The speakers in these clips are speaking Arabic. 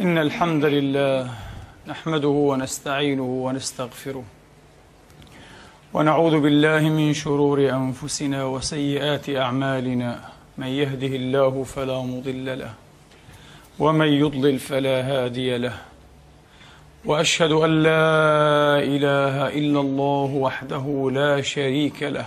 إن الحمد لله نحمده ونستعينه ونستغفره ونعوذ بالله من شرور أنفسنا وسيئات أعمالنا من يهده الله فلا مضل له ومن يضلل فلا هادي له وأشهد أن لا إله إلا الله وحده لا شريك له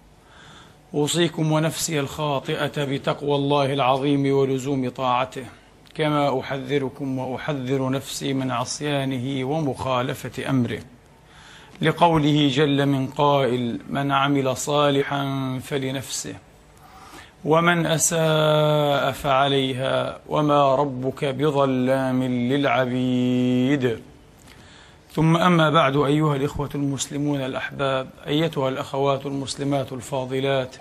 أوصيكم ونفسي الخاطئة بتقوى الله العظيم ولزوم طاعته كما أحذركم وأحذر نفسي من عصيانه ومخالفة أمره. لقوله جل من قائل من عمل صالحا فلنفسه ومن أساء فعليها وما ربك بظلام للعبيد. ثم أما بعد أيها الإخوة المسلمون الأحباب أيتها الأخوات المسلمات الفاضلات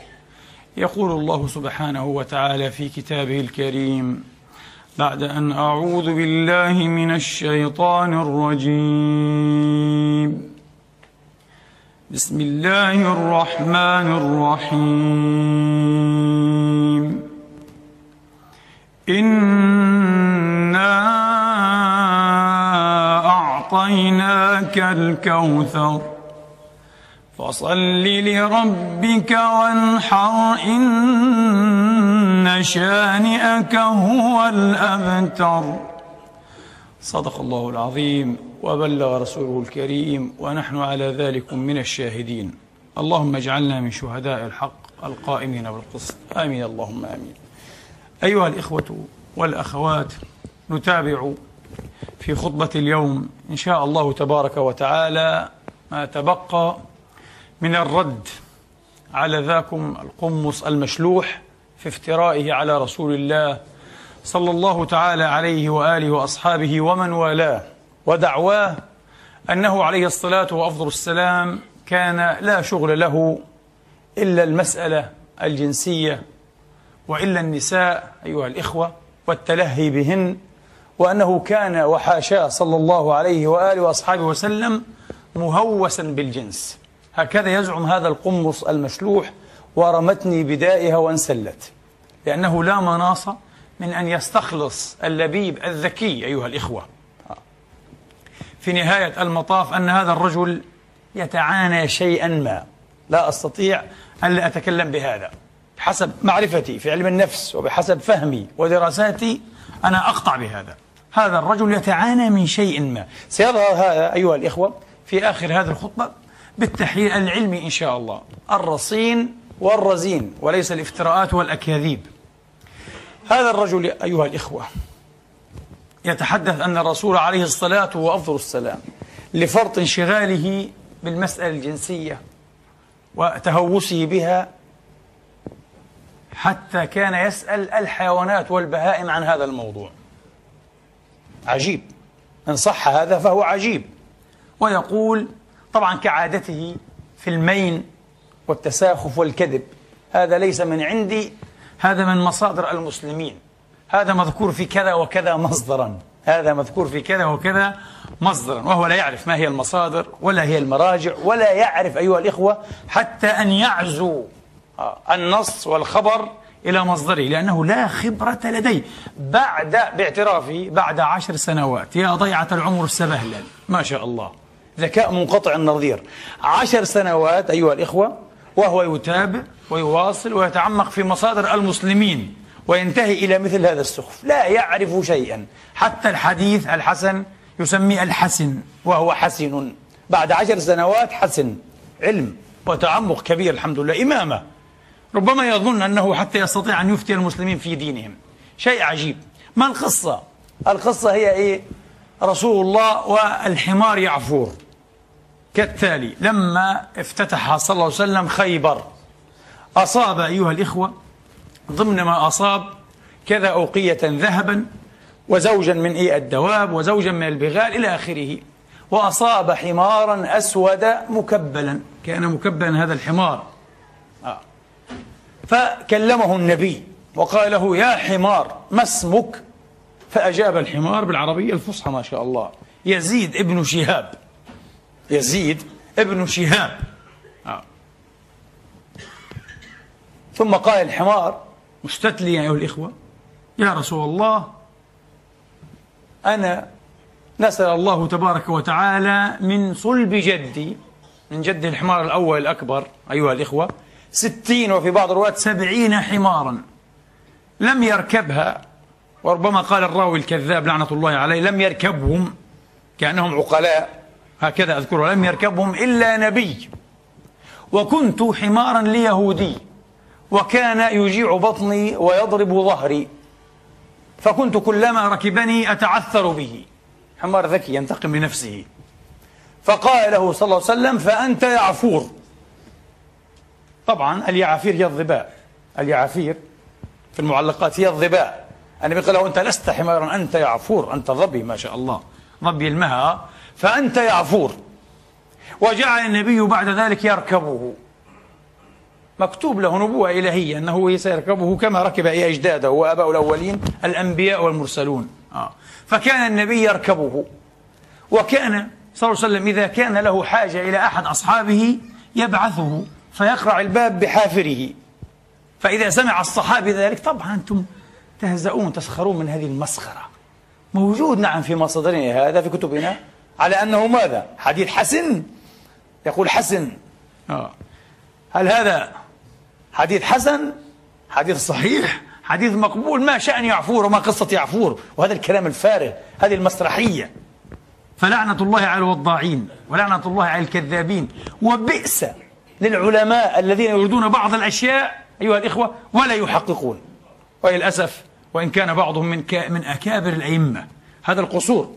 يقول الله سبحانه وتعالى في كتابه الكريم بعد أن أعوذ بالله من الشيطان الرجيم. بسم الله الرحمن الرحيم. إنا أعطيناك الكوثر. فصل لربك وانحر إن شانئك هو الأبتر. صدق الله العظيم وبلغ رسوله الكريم ونحن على ذلك من الشاهدين. اللهم اجعلنا من شهداء الحق القائمين بالقسط. آمين اللهم آمين. أيها الإخوة والأخوات نتابع في خطبة اليوم إن شاء الله تبارك وتعالى ما تبقى من الرد على ذاكم القمص المشلوح في افترائه على رسول الله صلى الله تعالى عليه وآله وأصحابه ومن والاه ودعواه أنه عليه الصلاة وأفضل السلام كان لا شغل له إلا المسألة الجنسية وإلا النساء أيها الإخوة والتلهي بهن وأنه كان وحاشاه صلى الله عليه وآله وأصحابه وسلم مهوسا بالجنس. هكذا يزعم هذا القمص المشلوح ورمتني بدائها وانسلت. لأنه لا مناص من أن يستخلص اللبيب الذكي أيها الإخوة. في نهاية المطاف أن هذا الرجل يتعانى شيئا ما. لا أستطيع أن لا أتكلم بهذا. بحسب معرفتي في علم النفس وبحسب فهمي ودراساتي أنا أقطع بهذا. هذا الرجل يتعانى من شيء ما. سيظهر هذا أيها الإخوة في آخر هذه الخطبة بالتحليل العلمي إن شاء الله. الرصين والرزين وليس الافتراءات والأكاذيب. هذا الرجل أيها الإخوة يتحدث أن الرسول عليه الصلاة وأفضل السلام لفرط انشغاله بالمسألة الجنسية وتهوسه بها حتى كان يسأل الحيوانات والبهائم عن هذا الموضوع. عجيب. إن صح هذا فهو عجيب. ويقول طبعا كعادته في المين والتساخف والكذب. هذا ليس من عندي هذا من مصادر المسلمين. هذا مذكور في كذا وكذا مصدرا. هذا مذكور في كذا وكذا مصدرا. وهو لا يعرف ما هي المصادر ولا هي المراجع ولا يعرف أيها الإخوة حتى أن يعزو النص والخبر إلى مصدره لأنه لا خبرة لديه. بعد باعترافه بعد عشر سنوات يا ضيعة العمر السبهلل ما شاء الله. ذكاء منقطع النظير. عشر سنوات أيها الإخوة وهو يتابع ويواصل ويتعمق في مصادر المسلمين وينتهي إلى مثل هذا السخف. لا يعرف شيئا. حتى الحديث الحسن يسميه الحسن وهو حسن. بعد عشر سنوات حسن. علم وتعمق كبير الحمد لله. إمامة. ربما يظن أنه حتى يستطيع أن يفتي المسلمين في دينهم شيء عجيب ما القصة؟ القصة هي إيه؟ رسول الله والحمار يعفور كالتالي لما افتتح صلى الله عليه وسلم خيبر أصاب أيها الإخوة ضمن ما أصاب كذا أوقية ذهبا وزوجا من إيه الدواب وزوجا من البغال إلى آخره وأصاب حمارا أسود مكبلا كان مكبلا هذا الحمار. فكلمه النبي وقال له يا حمار ما اسمك؟ فأجاب الحمار بالعربية الفصحى ما شاء الله. يزيد ابن شهاب. يزيد ابن شهاب. آه. ثم قال الحمار مستتليا أيها الإخوة يا رسول الله أنا نسأل الله تبارك وتعالى من صلب جدي من جد الحمار الأول الأكبر أيها الإخوة ستين وفي بعض الروايات سبعين حمارا. لم يركبها وربما قال الراوي الكذاب لعنة الله عليه لم يركبهم كأنهم عقلاء هكذا أذكره لم يركبهم إلا نبي. وكنت حمارا ليهودي وكان يجيع بطني ويضرب ظهري. فكنت كلما ركبني أتعثر به. حمار ذكي ينتقم لنفسه. فقال له صلى الله عليه وسلم فأنت يعفور. طبعا اليعافير هي الظباء اليعافير في المعلقات هي الظباء النبي قال له أنت لست حمارا أنت يعفور أنت ظبي ما شاء الله. ظبي المها فأنت يعفور. وجعل النبي بعد ذلك يركبه. مكتوب له نبوة إلهية أنه سيركبه كما ركب أجداده وآباء الأولين الأنبياء والمرسلون. آه. فكان النبي يركبه. وكان صلى الله عليه وسلم إذا كان له حاجة إلى أحد أصحابه يبعثه. فيقرع الباب بحافره. فإذا سمع الصحابي ذلك طبعا أنتم تهزؤون تسخرون من هذه المسخرة. موجود نعم في مصادرنا هذا في كتبنا. على أنه ماذا؟ حديث حسن. يقول حسن. آه. هل هذا حديث حسن؟ حديث صحيح؟ حديث مقبول؟ ما شأن يعفور وما قصة يعفور؟ وهذا الكلام الفارغ هذه المسرحية. فلعنة الله على الوضاعين ولعنة الله على الكذابين. وبئس للعلماء الذين يريدون بعض الأشياء أيها الإخوة ولا يحققون. وللأسف وإن كان بعضهم من من أكابر الأئمة. هذا القصور.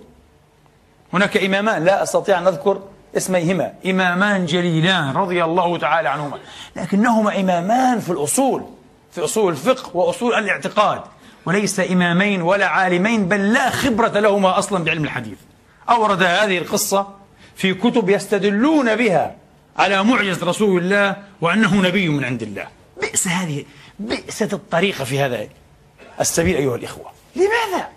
هناك إمامان لا أستطيع أن أذكر اسميهما. إمامان جليلان رضي الله تعالى عنهما. لكنهما إمامان في الأصول في أصول الفقه وأصول الاعتقاد. وليس إمامين ولا عالمين بل لا خبرة لهما أصلا بعلم الحديث. أورد هذه القصة في كتب يستدلون بها. على معجزة رسول الله وأنه نبي من عند الله. بئس هذه بئست الطريقة في هذا السبيل أيها الإخوة. لماذا؟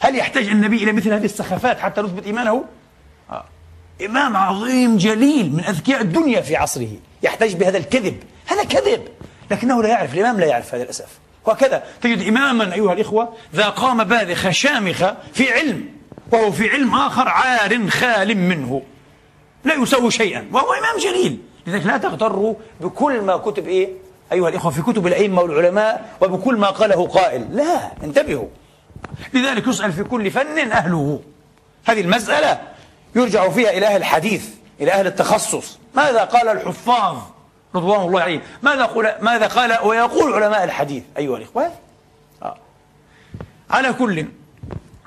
هل يحتاج النبي إلى مثل هذه السخافات حتى نثبت إيمانه؟ آه. إمام عظيم جليل من أذكياء الدنيا في عصره. يحتاج بهذا الكذب. هذا كذب. لكنه لا يعرف الإمام لا يعرف هذا للأسف. وهكذا تجد إماما أيها الإخوة ذا قام باذخة شامخة في علم وهو في علم آخر عار خال منه. لا يسوي شيئا وهو إمام جليل. لذلك لا تغتروا بكل ما كتب إيه؟ أيها الإخوة في كتب الأئمة والعلماء وبكل ما قاله قائل. لا انتبهوا. لذلك يسأل في كل فن أهله. هذه المسألة يرجع فيها إلى أهل الحديث إلى أهل التخصص. ماذا قال الحفاظ رضوان الله عليهم؟ ماذا قال ماذا قال ويقول علماء الحديث؟ أيها الإخوة. آه. على كل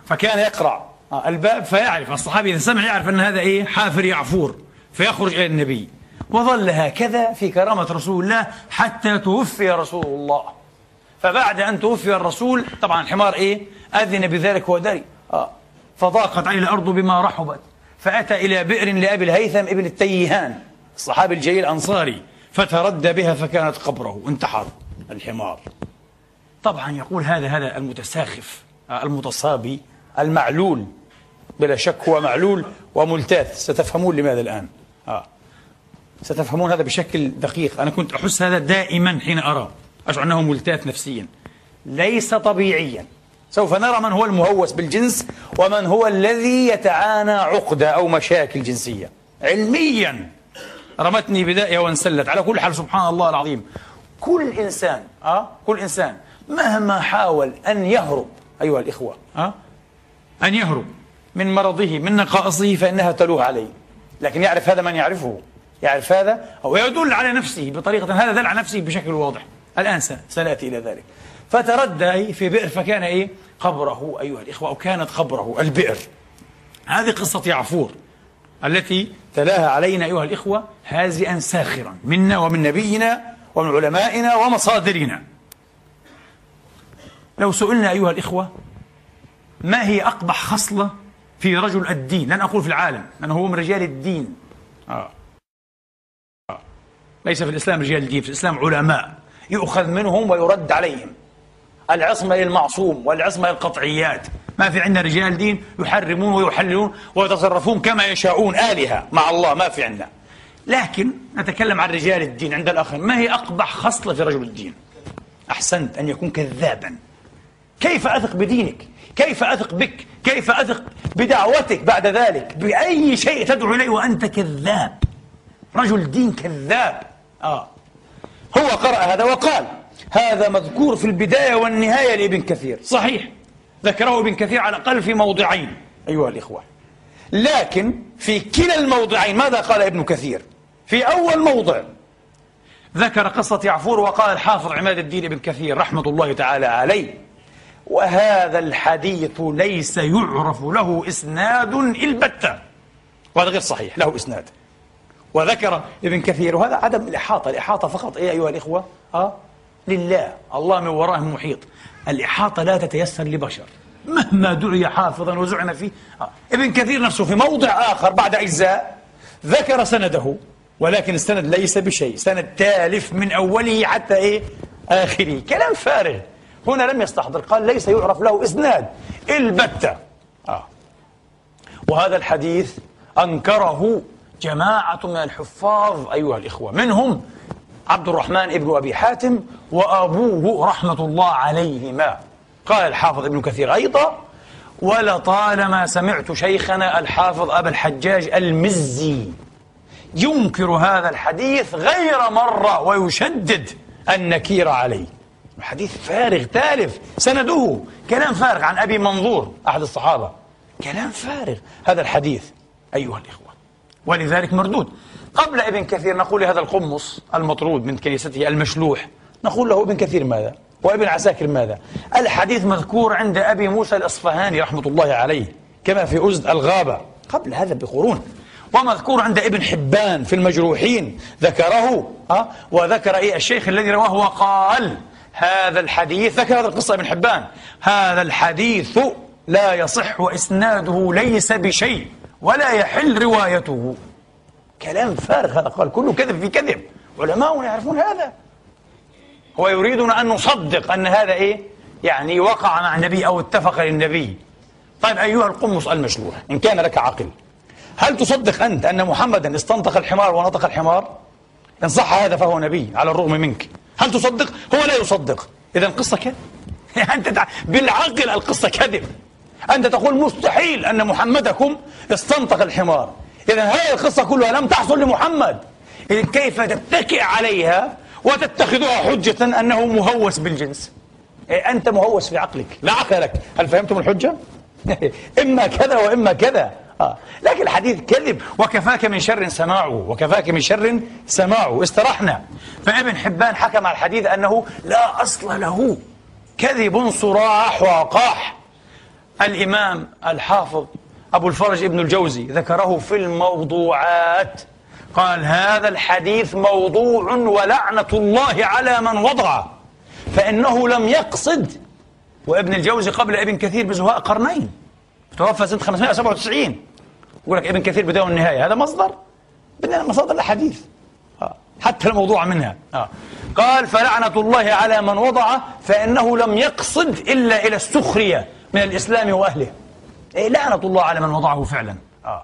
فكان يقرأ. الباب فيعرف الصحابي إذا سمع يعرف أن هذا إيه؟ حافر يعفور فيخرج إلى النبي. وظل هكذا في كرامة رسول الله حتى توفي رسول الله. فبعد أن توفي الرسول طبعا الحمار إيه؟ أذن بذلك ودري. آه. فضاقت عليه الأرض بما رحبت. فأتى إلى بئر لأبي الهيثم ابن التيهان الصحابي الجليل الأنصاري فتردى بها فكانت قبره انتحر الحمار. طبعا يقول هذا هذا المتساخف المتصابي المعلول بلا شك هو معلول وملتاث ستفهمون لماذا الآن؟ آه. ستفهمون هذا بشكل دقيق. أنا كنت أحس هذا دائما حين أرى أشعر أنه ملتاث نفسيا. ليس طبيعيا. سوف نرى من هو المهوس بالجنس ومن هو الذي يتعانى عقدة أو مشاكل جنسية. علميا. رمتني بدائها وانسلت. على كل حال سبحان الله العظيم. كل إنسان أه؟ كل إنسان مهما حاول أن يهرب أيها الإخوة أه؟ أن يهرب من مرضه من نقائصه فإنها تلوه عليه. لكن يعرف هذا من يعرفه. يعرف هذا أو يدل على نفسه بطريقة هذا دل على نفسه بشكل واضح. الآن سنأتي إلى ذلك. فتردى في بئر فكان إيه قبره أيها الإخوة أو كانت قبره البئر. هذه قصة يعفور التي تلاها علينا أيها الإخوة هازئا ساخرا منا ومن نبينا ومن علمائنا ومصادرنا. لو سئلنا أيها الإخوة ما هي أقبح خصلة في رجل الدين؟ لن أقول في العالم لأنه هو من رجال الدين. آه. آه. ليس في الإسلام رجال الدين في الإسلام علماء. يؤخذ منهم ويرد عليهم. العصمة للمعصوم والعصمة للقطعيات. ما في عندنا رجال دين يحرمون ويحللون ويتصرفون كما يشاءون آلهة. مع الله ما في عندنا. لكن نتكلم عن رجال الدين عند الآخرين. ما هي أقبح خصلة في رجل الدين؟ أحسنت أن يكون كذابا. كيف أثق بدينك؟ كيف أثق بك؟ كيف أثق بدعوتك بعد ذلك؟ بأي شيء تدعو إليه وأنت كذاب؟ رجل دين كذاب. آه. هو قرأ هذا وقال هذا مذكور في البداية والنهاية لابن كثير. صحيح. ذكره ابن كثير على الأقل في موضعين أيها الإخوة. لكن في كلا الموضعين ماذا قال ابن كثير؟ في أول موضع ذكر قصة يعفور وقال الحافظ عماد الدين ابن كثير رحمة الله تعالى عليه. وهذا الحديث ليس يعرف له إسناد البتة. وهذا غير صحيح له إسناد. وذكر ابن كثير وهذا عدم الإحاطة الإحاطة فقط إيه أيها الإخوة؟ آه؟ لله. الله من ورائهم محيط الإحاطة لا تتيسر لبشر. مهما دعي حافظا وزعم فيه. آه. ابن كثير نفسه في موضع آخر بعد أجزاء ذكر سنده ولكن السند ليس بشيء. سند تالف من أوله حتى إيه؟ آخره. كلام فارغ. هنا لم يستحضر. قال ليس يعرف له إسناد البتة. آه. وهذا الحديث أنكره جماعة من الحفاظ أيها الإخوة. منهم عبد الرحمن ابن أبي حاتم وأبوه رحمة الله عليهما. قال الحافظ ابن كثير أيضا ولطالما سمعت شيخنا الحافظ أبا الحجاج المزي ينكر هذا الحديث غير مرة ويشدد النكير عليه. الحديث فارغ تالف سنده. كلام فارغ عن أبي منظور أحد الصحابة. كلام فارغ هذا الحديث أيها الإخوة. ولذلك مردود. قبل ابن كثير نقول لهذا القمص المطرود من كنيسته المشلوح. نقول له ابن كثير ماذا؟ وابن عساكر ماذا؟ الحديث مذكور عند أبي موسى الأصفهاني رحمة الله عليه كما في أزد الغابة قبل هذا بقرون. ومذكور عند ابن حبان في المجروحين ذكره ها؟ وذكر إيه الشيخ الذي رواه وقال هذا الحديث ذكر هذه القصة ابن حبان. هذا الحديث لا يصح وإسناده ليس بشيء ولا يحل روايته. كلام فارغ هذا قال كله كذب في كذب. علماؤنا يعرفون هذا. هو يريدنا أن نصدق أن هذا إيه؟ يعني وقع مع النبي أو اتفق للنبي. طيب أيها القمص المشلوح إن كان لك عقل هل تصدق أنت أن محمدا استنطق الحمار ونطق الحمار؟ إن صح هذا فهو نبي على الرغم منك. هل تصدق؟ هو لا يصدق. إذا القصة كذب أنت بالعقل القصة كذب أنت تقول مستحيل أن محمدكم استنطق الحمار. إذا هذه القصة كلها لم تحصل لمحمد. كيف تتكئ عليها وتتخذها حجة أنه مهوس بالجنس؟ إيه أنت مهوس في عقلك لا عقل لك هل فهمتم الحجة؟ إما كذا وإما كذا. آه. لكن الحديث كذب وكفاك من شر سماعه وكفاك من شر سماعه. استرحنا. فابن حبان حكم على الحديث أنه لا أصل له. كذب صراح وقاح. الإمام الحافظ أبو الفرج ابن الجوزي ذكره في الموضوعات. قال هذا الحديث موضوع ولعنة الله على من وضعه. فإنه لم يقصد. وابن الجوزي قبل ابن كثير بزهاء قرنين. توفى سنة 597 يقول لك ابن كثير بداية والنهاية هذا مصدر. بدنا مصادر الأحاديث آه. حتى الموضوع منها. آه. قال فلعنة الله على من وضعه فإنه لم يقصد إلا إلى السخرية من الإسلام وأهله. إيه لعنة الله على من وضعه فعلا. آه.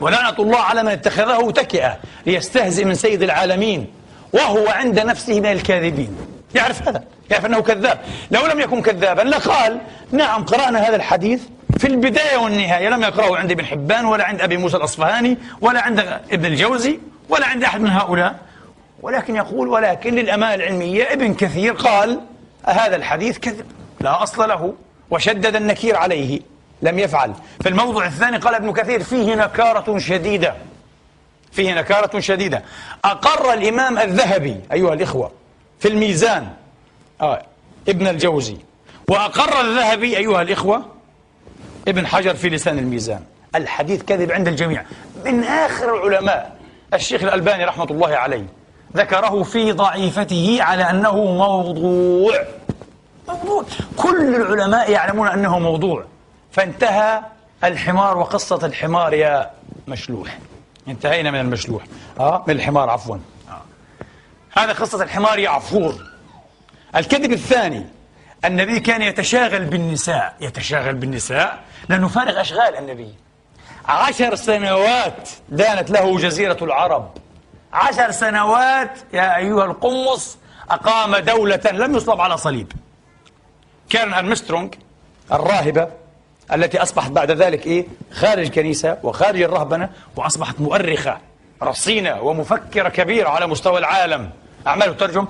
ولعنة الله على من اتخذه تكئة ليستهزئ من سيد العالمين وهو عند نفسه من الكاذبين. يعرف هذا. يعرف أنه كذاب؟ لو لم يكن كذابا لقال نعم قرأنا هذا الحديث في البداية والنهاية. لم يقرأه عند ابن حبان ولا عند أبي موسى الأصفهاني ولا عند ابن الجوزي ولا عند أحد من هؤلاء. ولكن يقول ولكن للأمانة العلمية ابن كثير قال هذا الحديث كذب لا أصل له وشدد النكير عليه لم يفعل. في الموضوع الثاني قال ابن كثير فيه نكارة شديدة فيه نكارة شديدة. أقر الإمام الذهبي أيها الإخوة في الميزان آه ابن الجوزي. وأقر الذهبي أيها الإخوة ابن حجر في لسان الميزان. الحديث كذب عند الجميع. من آخر العلماء الشيخ الألباني رحمة الله عليه ذكره في ضعيفته على أنه موضوع. موضوع. كل العلماء يعلمون أنه موضوع. فانتهى الحمار وقصة الحمار يا مشلوح. انتهينا من المشلوح. آه من الحمار عفوا. آه. هذا قصة الحمار يا عفور. الكذب الثاني النبي كان يتشاغل بالنساء يتشاغل بالنساء لأنه فارغ أشغال النبي. عشر سنوات دانت له جزيرة العرب. عشر سنوات يا أيها القمص أقام دولة لم يصلب على صليب. كارن أرمسترونغ الراهبة التي أصبحت بعد ذلك إيه؟ خارج الكنيسة وخارج الرهبنة وأصبحت مؤرخة رصينة ومفكرة كبيرة على مستوى العالم. أعمال ترجم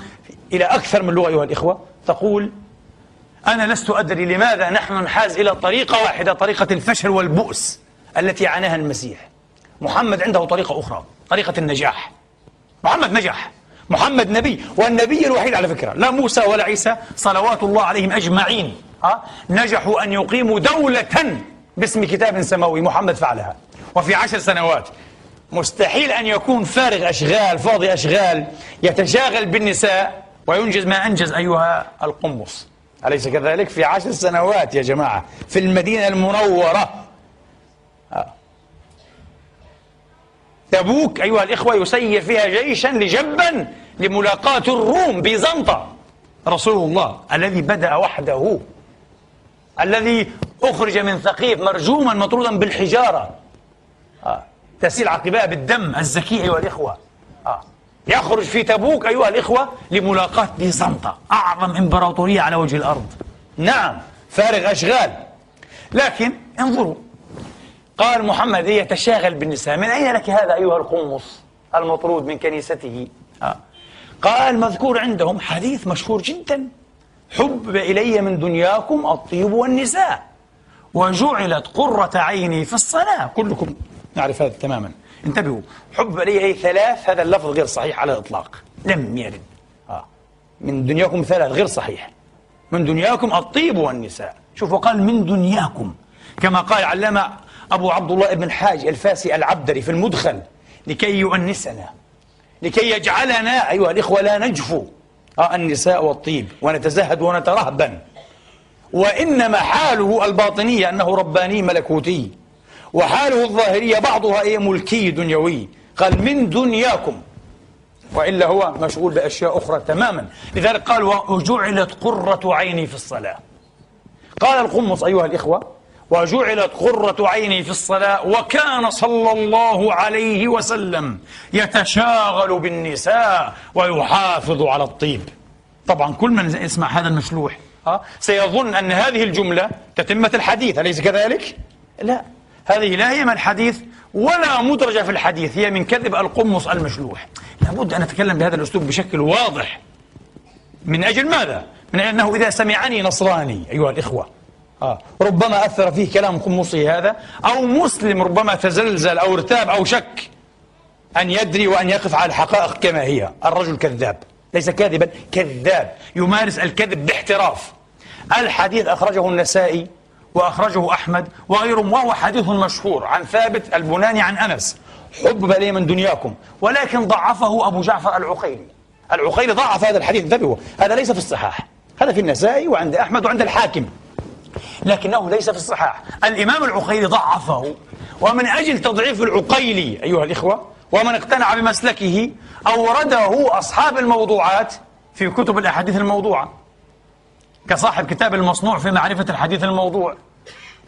إلى أكثر من لغة أيها الإخوة. تقول أنا لست أدري لماذا نحن نحاز إلى طريقة واحدة طريقة الفشل والبؤس التي عاناها المسيح. محمد عنده طريقة أخرى طريقة النجاح. محمد نجح. محمد نبي والنبي الوحيد على فكرة لا موسى ولا عيسى صلوات الله عليهم أجمعين. ها؟ نجحوا أن يقيموا دولة باسم كتاب سماوي محمد فعلها. وفي عشر سنوات مستحيل أن يكون فارغ أشغال فاضي أشغال يتشاغل بالنساء وينجز ما أنجز أيها القمص أليس كذلك؟ في عشر سنوات يا جماعة في المدينة المنورة. آه. تبوك أيها الإخوة يسير فيها جيشا لجبا لملاقاة الروم بيزنطة. رسول الله الذي بدأ وحده الذي أخرج من ثقيف مرجوما مطرودا بالحجارة. آه. تسيل عقباء بالدم الزكي أيها الإخوة. آه. يخرج في تبوك أيها الإخوة لملاقاة بيزنطة أعظم إمبراطورية على وجه الأرض. نعم فارغ أشغال. لكن انظروا قال محمد يتشاغل بالنساء. من أين لك هذا أيها القمص المطرود من كنيسته؟ آه. قال مذكور عندهم حديث مشهور جدا. حب إلي من دنياكم الطيب والنساء وجعلت قرة عيني في الصلاة. كلكم نعرف هذا تماما. انتبهوا حب إلي ثلاث هذا اللفظ غير صحيح على الإطلاق. لم يرد. آه. من دنياكم ثلاث غير صحيح. من دنياكم الطيب والنساء. شوفوا قال من دنياكم. كما قال علامة أبو عبد الله بن الحاج الفاسي العبدري في المدخل لكي يؤنسنا لكي يجعلنا أيها الإخوة لا نجفو. آه النساء والطيب ونتزهد ونترهبن. وإنما حاله الباطنية أنه رباني ملكوتي. وحاله الظاهرية بعضها إيه؟ ملكي دنيوي. قال من دنياكم. وإلا هو مشغول بأشياء أخرى تماما. لذلك قال وجعلت قرة عيني في الصلاة. قال القمص أيها الإخوة وجعلت قرة عيني في الصلاة وكان صلى الله عليه وسلم يتشاغل بالنساء ويحافظ على الطيب. طبعا كل من يسمع هذا المشلوح سيظن أن هذه الجملة تتمة الحديث. أليس كذلك؟ لا. هذه لا هي من الحديث ولا مدرجة في الحديث هي من كذب القمص المشلوح. لابد أن نتكلم بهذا الأسلوب بشكل واضح. من أجل ماذا؟ من أجل أنه إذا سمعني نصراني أيها الإخوة. آه. ربما أثر فيه كلام قمصي هذا أو مسلم ربما تزلزل أو ارتاب أو شك أن يدري وأن يقف على الحقائق كما هي. الرجل كذاب ليس كاذبا كذاب. يمارس الكذب باحتراف. الحديث أخرجه النسائي وأخرجه أحمد وغيرهم وهو حديث مشهور عن ثابت البناني عن أنس. حب لي من دنياكم. ولكن ضعفه أبو جعفر العقيلي. العقيلي ضعف هذا الحديث. انتبهوا هذا ليس في الصحاح. هذا في النسائي وعند أحمد وعند الحاكم. لكنه ليس في الصحاح. الإمام العقيلي ضعفه. ومن أجل تضعيف العقيلي أيها الإخوة ومن اقتنع بمسلكه أورده أصحاب الموضوعات في كتب الأحاديث الموضوعة. كصاحب كتاب المصنوع في معرفة الحديث الموضوع.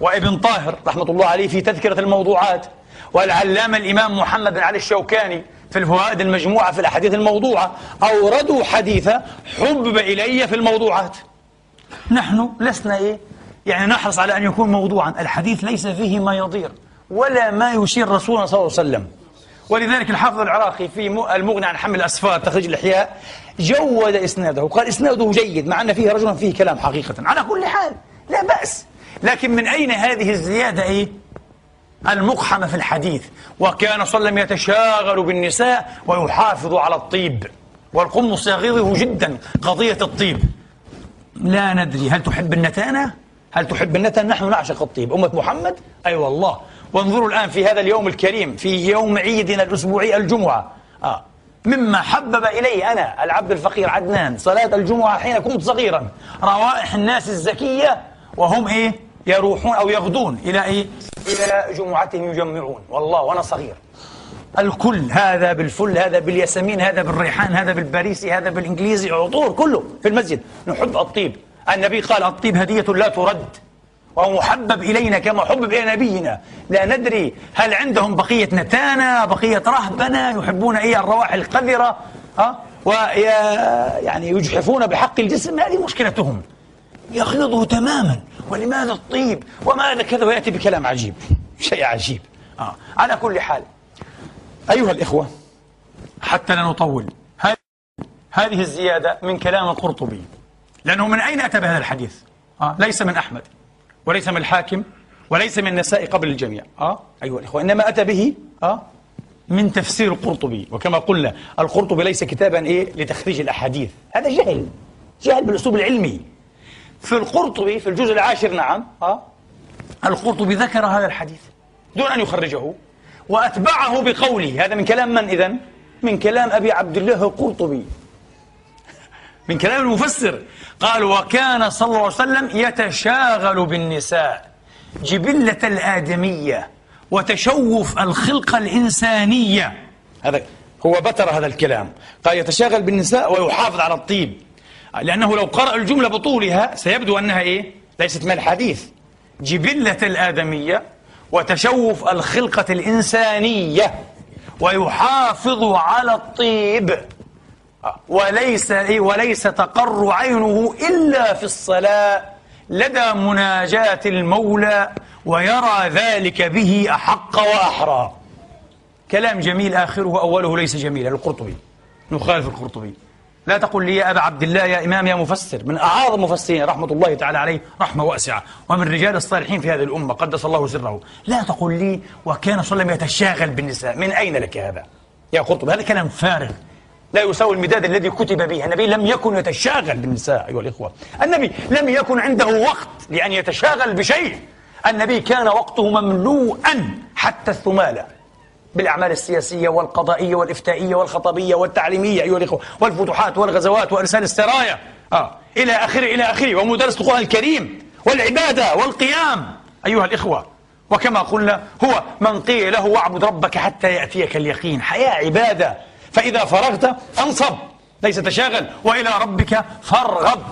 وابن طاهر رحمة الله عليه في تذكرة الموضوعات والعلامة الإمام محمد بن علي الشوكاني في الفوائد المجموعة في الأحاديث الموضوعة أوردوا حديث حبب إلي في الموضوعات. نحن لسنا إيه؟ يعني نحرص على أن يكون موضوعا. الحديث ليس فيه ما يضير ولا ما يشير رسولنا صلى الله عليه وسلم. ولذلك الحافظ العراقي في المغني عن حمل الأسفار تخريج الإحياء جود إسناده وقال إسناده جيد مع أن فيه رجلا فيه كلام حقيقة. على كل حال لا بأس. لكن من أين هذه الزيادة إيه؟ المقحمة في الحديث وكان صلى الله عليه وسلم يتشاغل بالنساء ويحافظ على الطيب والقمص يغيظه جدا قضية الطيب لا ندري هل تحب النتانة؟ هل تحب النتن؟ نحن نعشق الطيب أمة محمد؟ أي أيوة والله وانظروا الآن في هذا اليوم الكريم في يوم عيدنا الأسبوعي الجمعة آه. مما حبب إلي أنا العبد الفقير عدنان صلاة الجمعة حين كنت صغيرا روائح الناس الزكية وهم إيه يروحون أو يغدون إلى إيه؟ إلى جمعتهم يجمعون. والله وأنا صغير. الكل هذا بالفل هذا بالياسمين هذا بالريحان هذا بالباريسي هذا بالإنجليزي عطور كله في المسجد. نحب الطيب. النبي قال الطيب هدية لا ترد. وهو محبب إلينا كما حبب إلى نبينا. لا ندري هل عندهم بقية نتانة بقية رهبنة يحبون إيه الروائح القذرة ها؟ ويعني يجحفون بحق الجسم. هذه مشكلتهم. يغلظه تماما. ولماذا الطيب وماذا كذا ويأتي بكلام عجيب؟ شيء عجيب. آه. على كل حال أيها الإخوة حتى لا نطول هذه الزيادة من كلام القرطبي لأنه من أين أتى بهذا الحديث؟ آه. ليس من أحمد وليس من الحاكم وليس من النساء قبل الجميع. آه. أيها الإخوة إنما أتى به آه من تفسير القرطبي. وكما قلنا القرطبي ليس كتابا إيه؟ لتخريج الأحاديث. هذا جهل جهل بالأسلوب العلمي. في القرطبي في الجزء العاشر نعم آه. القرطبي ذكر هذا الحديث. دون أن يخرجه وأتبعه بقوله. هذا من كلام من إذن؟ من كلام أبي عبد الله القرطبي. من كلام المفسر. قال وكان صلى الله عليه وسلم يتشاغل بالنساء جبلة الآدمية وتشوف الخلقة الإنسانية. هذا هو بتر هذا الكلام. قال يتشاغل بالنساء ويحافظ على الطيب. لأنه لو قرأ الجملة بطولها سيبدو أنها إيه؟ ليست من الحديث. جبلة الآدمية وتشوف الخلقة الإنسانية ويحافظ على الطيب. وليس وليس تقر عينه إلا في الصلاة. لدى مناجاة المولى ويرى ذلك به أحق وأحرى. كلام جميل آخره أوله ليس جميلا. القرطبي. نخالف القرطبي. لا تقل لي يا أبا عبد الله يا إمام يا مفسر من أعاظم المفسرين رحمة الله تعالى عليه رحمة واسعة ومن رجال الصالحين في هذه الأمة قدس الله سره. لا تقل لي وكان صلى الله عليه وسلم يتشاغل بالنساء من أين لك هذا؟ يا قرطبي هذا كلام فارغ. لا يساوي المداد الذي كتب به النبي لم يكن يتشاغل بالنساء أيها الإخوة. النبي لم يكن عنده وقت لأن يتشاغل بشيء. النبي كان وقته مملوءا حتى الثمالة. بالأعمال السياسية والقضائية والإفتائية والخطبية والتعليمية أيها الإخوة والفتوحات والغزوات وإرسال السرايا. آه. إلى آخره إلى آخره. ومدرسة القرآن الكريم والعبادة والقيام. أيها الإخوة وكما قلنا هو من قيل له واعبد ربك حتى يأتيك اليقين. حياة عبادة. فإذا فرغت فانصب ليس تشاغل. وإلى ربك فارغب.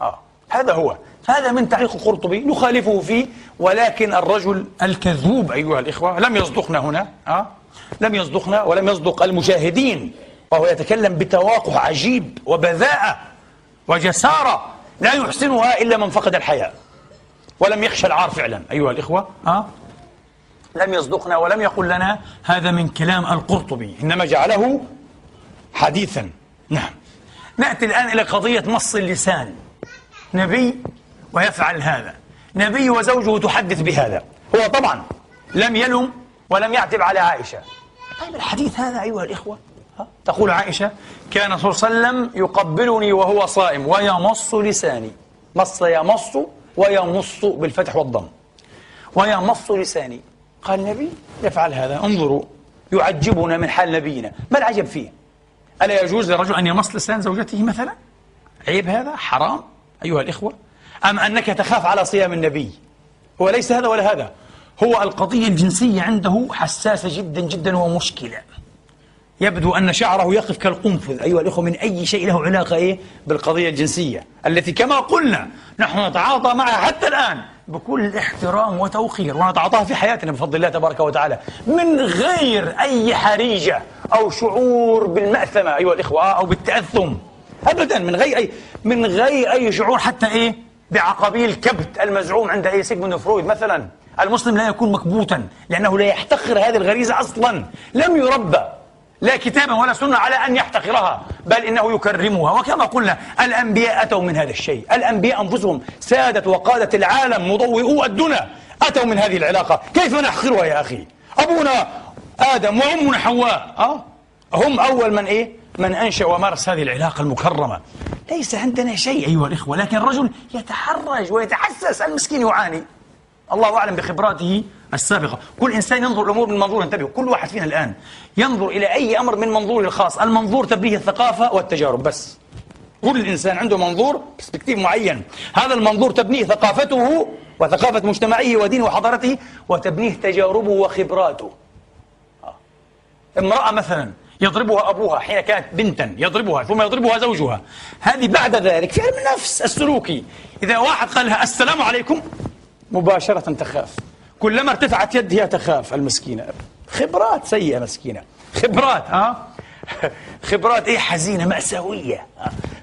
آه. هذا هو. هذا من تعليق القرطبي نخالفه فيه ولكن الرجل الكذوب أيها الإخوة لم يصدقنا هنا آه؟ لم يصدقنا ولم يصدق المشاهدين وهو يتكلم بتواقع عجيب وبذاءة وجسارة لا يحسنها إلا من فقد الحياة ولم يخشى العار فعلا أيها الإخوة آه؟ لم يصدقنا ولم يقل لنا هذا من كلام القرطبي إنما جعله حديثا نعم نأتي الآن إلى قضية نص اللسان نبي ويفعل هذا. نبي وزوجه تحدث بهذا. هو طبعا لم يلم ولم يعتب على عائشة. طيب الحديث هذا أيها الإخوة؟ تقول عائشة كان صلى الله عليه وسلم يقبلني وهو صائم ويمص لساني. مص يمص ويمص بالفتح والضم. ويمص لساني. قال النبي يفعل هذا. انظروا يعجبنا من حال نبينا. ما العجب فيه؟ ألا يجوز لرجل أن يمص لسان زوجته مثلا؟ عيب هذا؟ حرام؟ أيها الإخوة؟ أم أنك تخاف على صيام النبي؟ هو ليس هذا ولا هذا. هو القضية الجنسية عنده حساسة جدا جدا ومشكلة. يبدو أن شعره يقف كالقنفذ. أيها الأخوة من أي شيء له علاقة إيه؟ بالقضية الجنسية. التي كما قلنا نحن نتعاطى معها حتى الآن بكل احترام وتوقير ونتعاطاها في حياتنا بفضل الله تبارك وتعالى. من غير أي حريجة أو شعور بالمأثمة أيها الإخوة أو بالتأثم. أبدا من غير أي من غير أي شعور حتى إيه؟ بعقبيل كبت المزعوم عند أي سيجموند فرويد مثلا. المسلم لا يكون مكبوتا لأنه لا يحتقر هذه الغريزة أصلا. لم يربى لا كتابا ولا سنة على أن يحتقرها بل إنه يكرمها. وكما قلنا الأنبياء أتوا من هذا الشيء. الأنبياء أنفسهم سادة وقادة العالم مضوئو الدنا أتوا من هذه العلاقة. كيف نحقرها يا أخي؟ أبونا آدم وأمنا حواء. أه؟ هم أول من إيه؟ من أنشأ ومارس هذه العلاقة المكرمة. ليس عندنا شيء أيها الإخوة لكن الرجل يتحرج ويتحسس المسكين يعاني. الله أعلم بخبراته السابقة. كل إنسان ينظر الأمور من منظور انتبهوا كل واحد فينا الآن ينظر إلى أي أمر من منظوره الخاص. المنظور تبنيه الثقافة والتجارب بس. كل إنسان عنده منظور برسبكتيف معين. هذا المنظور تبنيه ثقافته وثقافة مجتمعه ودينه وحضارته وتبنيه تجاربه وخبراته. آه. امرأة مثلا يضربها أبوها حين كانت بنتا يضربها ثم يضربها زوجها. هذه بعد ذلك في علم النفس السلوكي. إذا واحد قال لها السلام عليكم مباشرة تخاف. كلما ارتفعت يدها تخاف. المسكينة خبرات سيئة مسكينة. خبرات ها؟ خبرات إيه؟ حزينة مأساوية.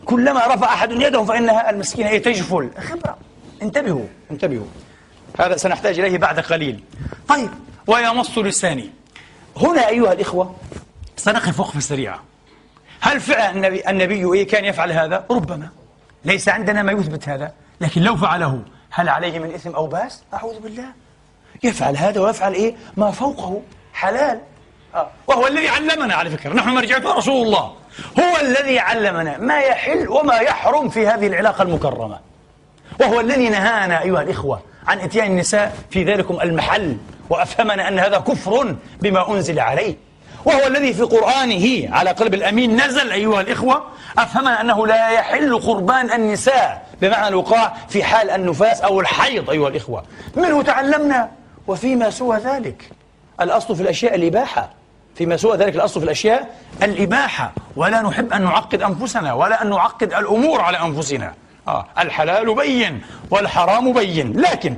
كلما رفع أحد يده فإنها المسكينة إيه؟ تجفل. خبرة. انتبهوا انتبهوا. هذا سنحتاج إليه بعد قليل. طيب ويمص لساني. هنا أيها الإخوة سنقف وقفة سريعة هل فعلا النبي, النبي إيه كان يفعل هذا؟ ربما. ليس عندنا ما يثبت هذا. لكن لو فعله هل عليه من إثم أو بأس؟ أعوذ بالله. يفعل هذا ويفعل إيه؟ ما فوقه. حلال. آه. وهو الذي علمنا على فكرة. نحن مرجعته رسول الله. هو الذي علمنا ما يحل وما يحرم في هذه العلاقة المكرمة. وهو الذي نهانا أيها الإخوة عن إتيان النساء في ذلكم المحل. وأفهمنا أن هذا كفر بما أنزل عليه. وهو الذي في قرآنه على قلب الأمين نزل أيها الإخوة أفهمنا أنه لا يحل قربان النساء بمعنى الوقاع في حال النفاس أو الحيض أيها الإخوة. منه تعلمنا وفيما سوى ذلك الأصل في الأشياء الإباحة. فيما سوى ذلك الأصل في الأشياء الإباحة. ولا نحب أن نعقد أنفسنا ولا أن نعقد الأمور على أنفسنا. آه الحلال بين والحرام بين. لكن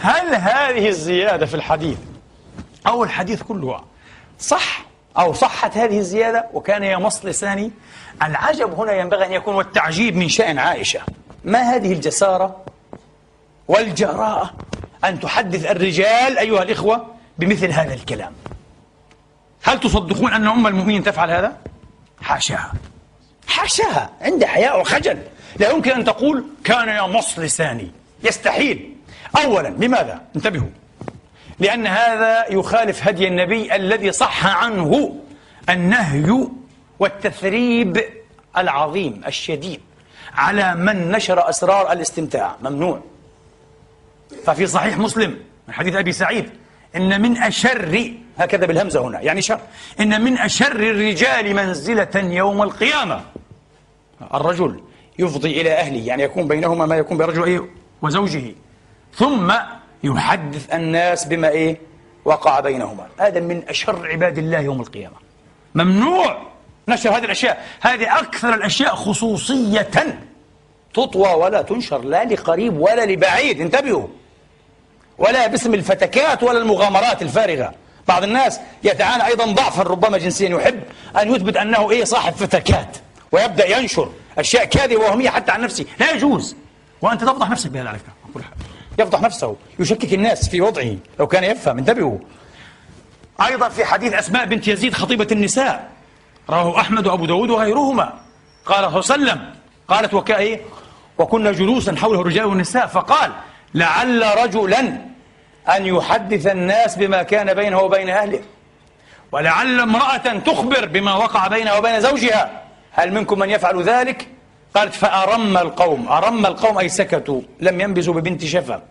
هل هذه الزيادة في الحديث أو الحديث كله صح أو صحت هذه الزيادة وكان يمص لساني العجب هنا ينبغي أن يكون والتعجيب من شأن عائشة. ما هذه الجسارة والجراءة أن تحدث الرجال أيها الإخوة بمثل هذا الكلام؟ هل تصدقون أن أم المؤمنين تفعل هذا؟ حاشاها. حاشاها عندها حياء وخجل. لا يمكن أن تقول كان يمص لساني يستحيل. أولا لماذا؟ انتبهوا. لأن هذا يخالف هدي النبي الذي صح عنه النهي والتثريب العظيم الشديد على من نشر أسرار الاستمتاع ممنوع ففي صحيح مسلم من حديث أبي سعيد إن من أشر هكذا بالهمزة هنا يعني شر إن من أشر الرجال منزلة يوم القيامة. الرجل يفضي إلى أهله يعني يكون بينهما ما يكون برجل وزوجه. ثم يحدث الناس بما إيه؟ وقع بينهما. هذا من أشر عباد الله يوم القيامة. ممنوع نشر هذه الأشياء. هذه أكثر الأشياء خصوصية. تطوى ولا تنشر لا لقريب ولا لبعيد. انتبهوا. ولا باسم الفتكات ولا المغامرات الفارغة. بعض الناس يتعانى أيضا ضعفا ربما جنسيا يحب أن يثبت أنه إيه؟ صاحب فتكات. ويبدأ ينشر أشياء كاذبة وهمية حتى عن نفسه. لا يجوز. وأنت تفضح نفسك بهذا على فكرة. يفضح نفسه يشكك الناس في وضعه لو كان يفهم انتبهوا. أيضا في حديث أسماء بنت يزيد خطيبة النساء رواه أحمد وأبو داود وغيرهما. قال صلى الله عليه وسلم قالت وكأي وكنا جلوسا حوله الرجال والنساء فقال لعل رجلا أن يحدث الناس بما كان بينه وبين أهله. ولعل امرأة تخبر بما وقع بينها وبين زوجها. هل منكم من يفعل ذلك؟ قالت فأرم القوم. أرم القوم أي سكتوا. لم ينبزوا ببنت شفا.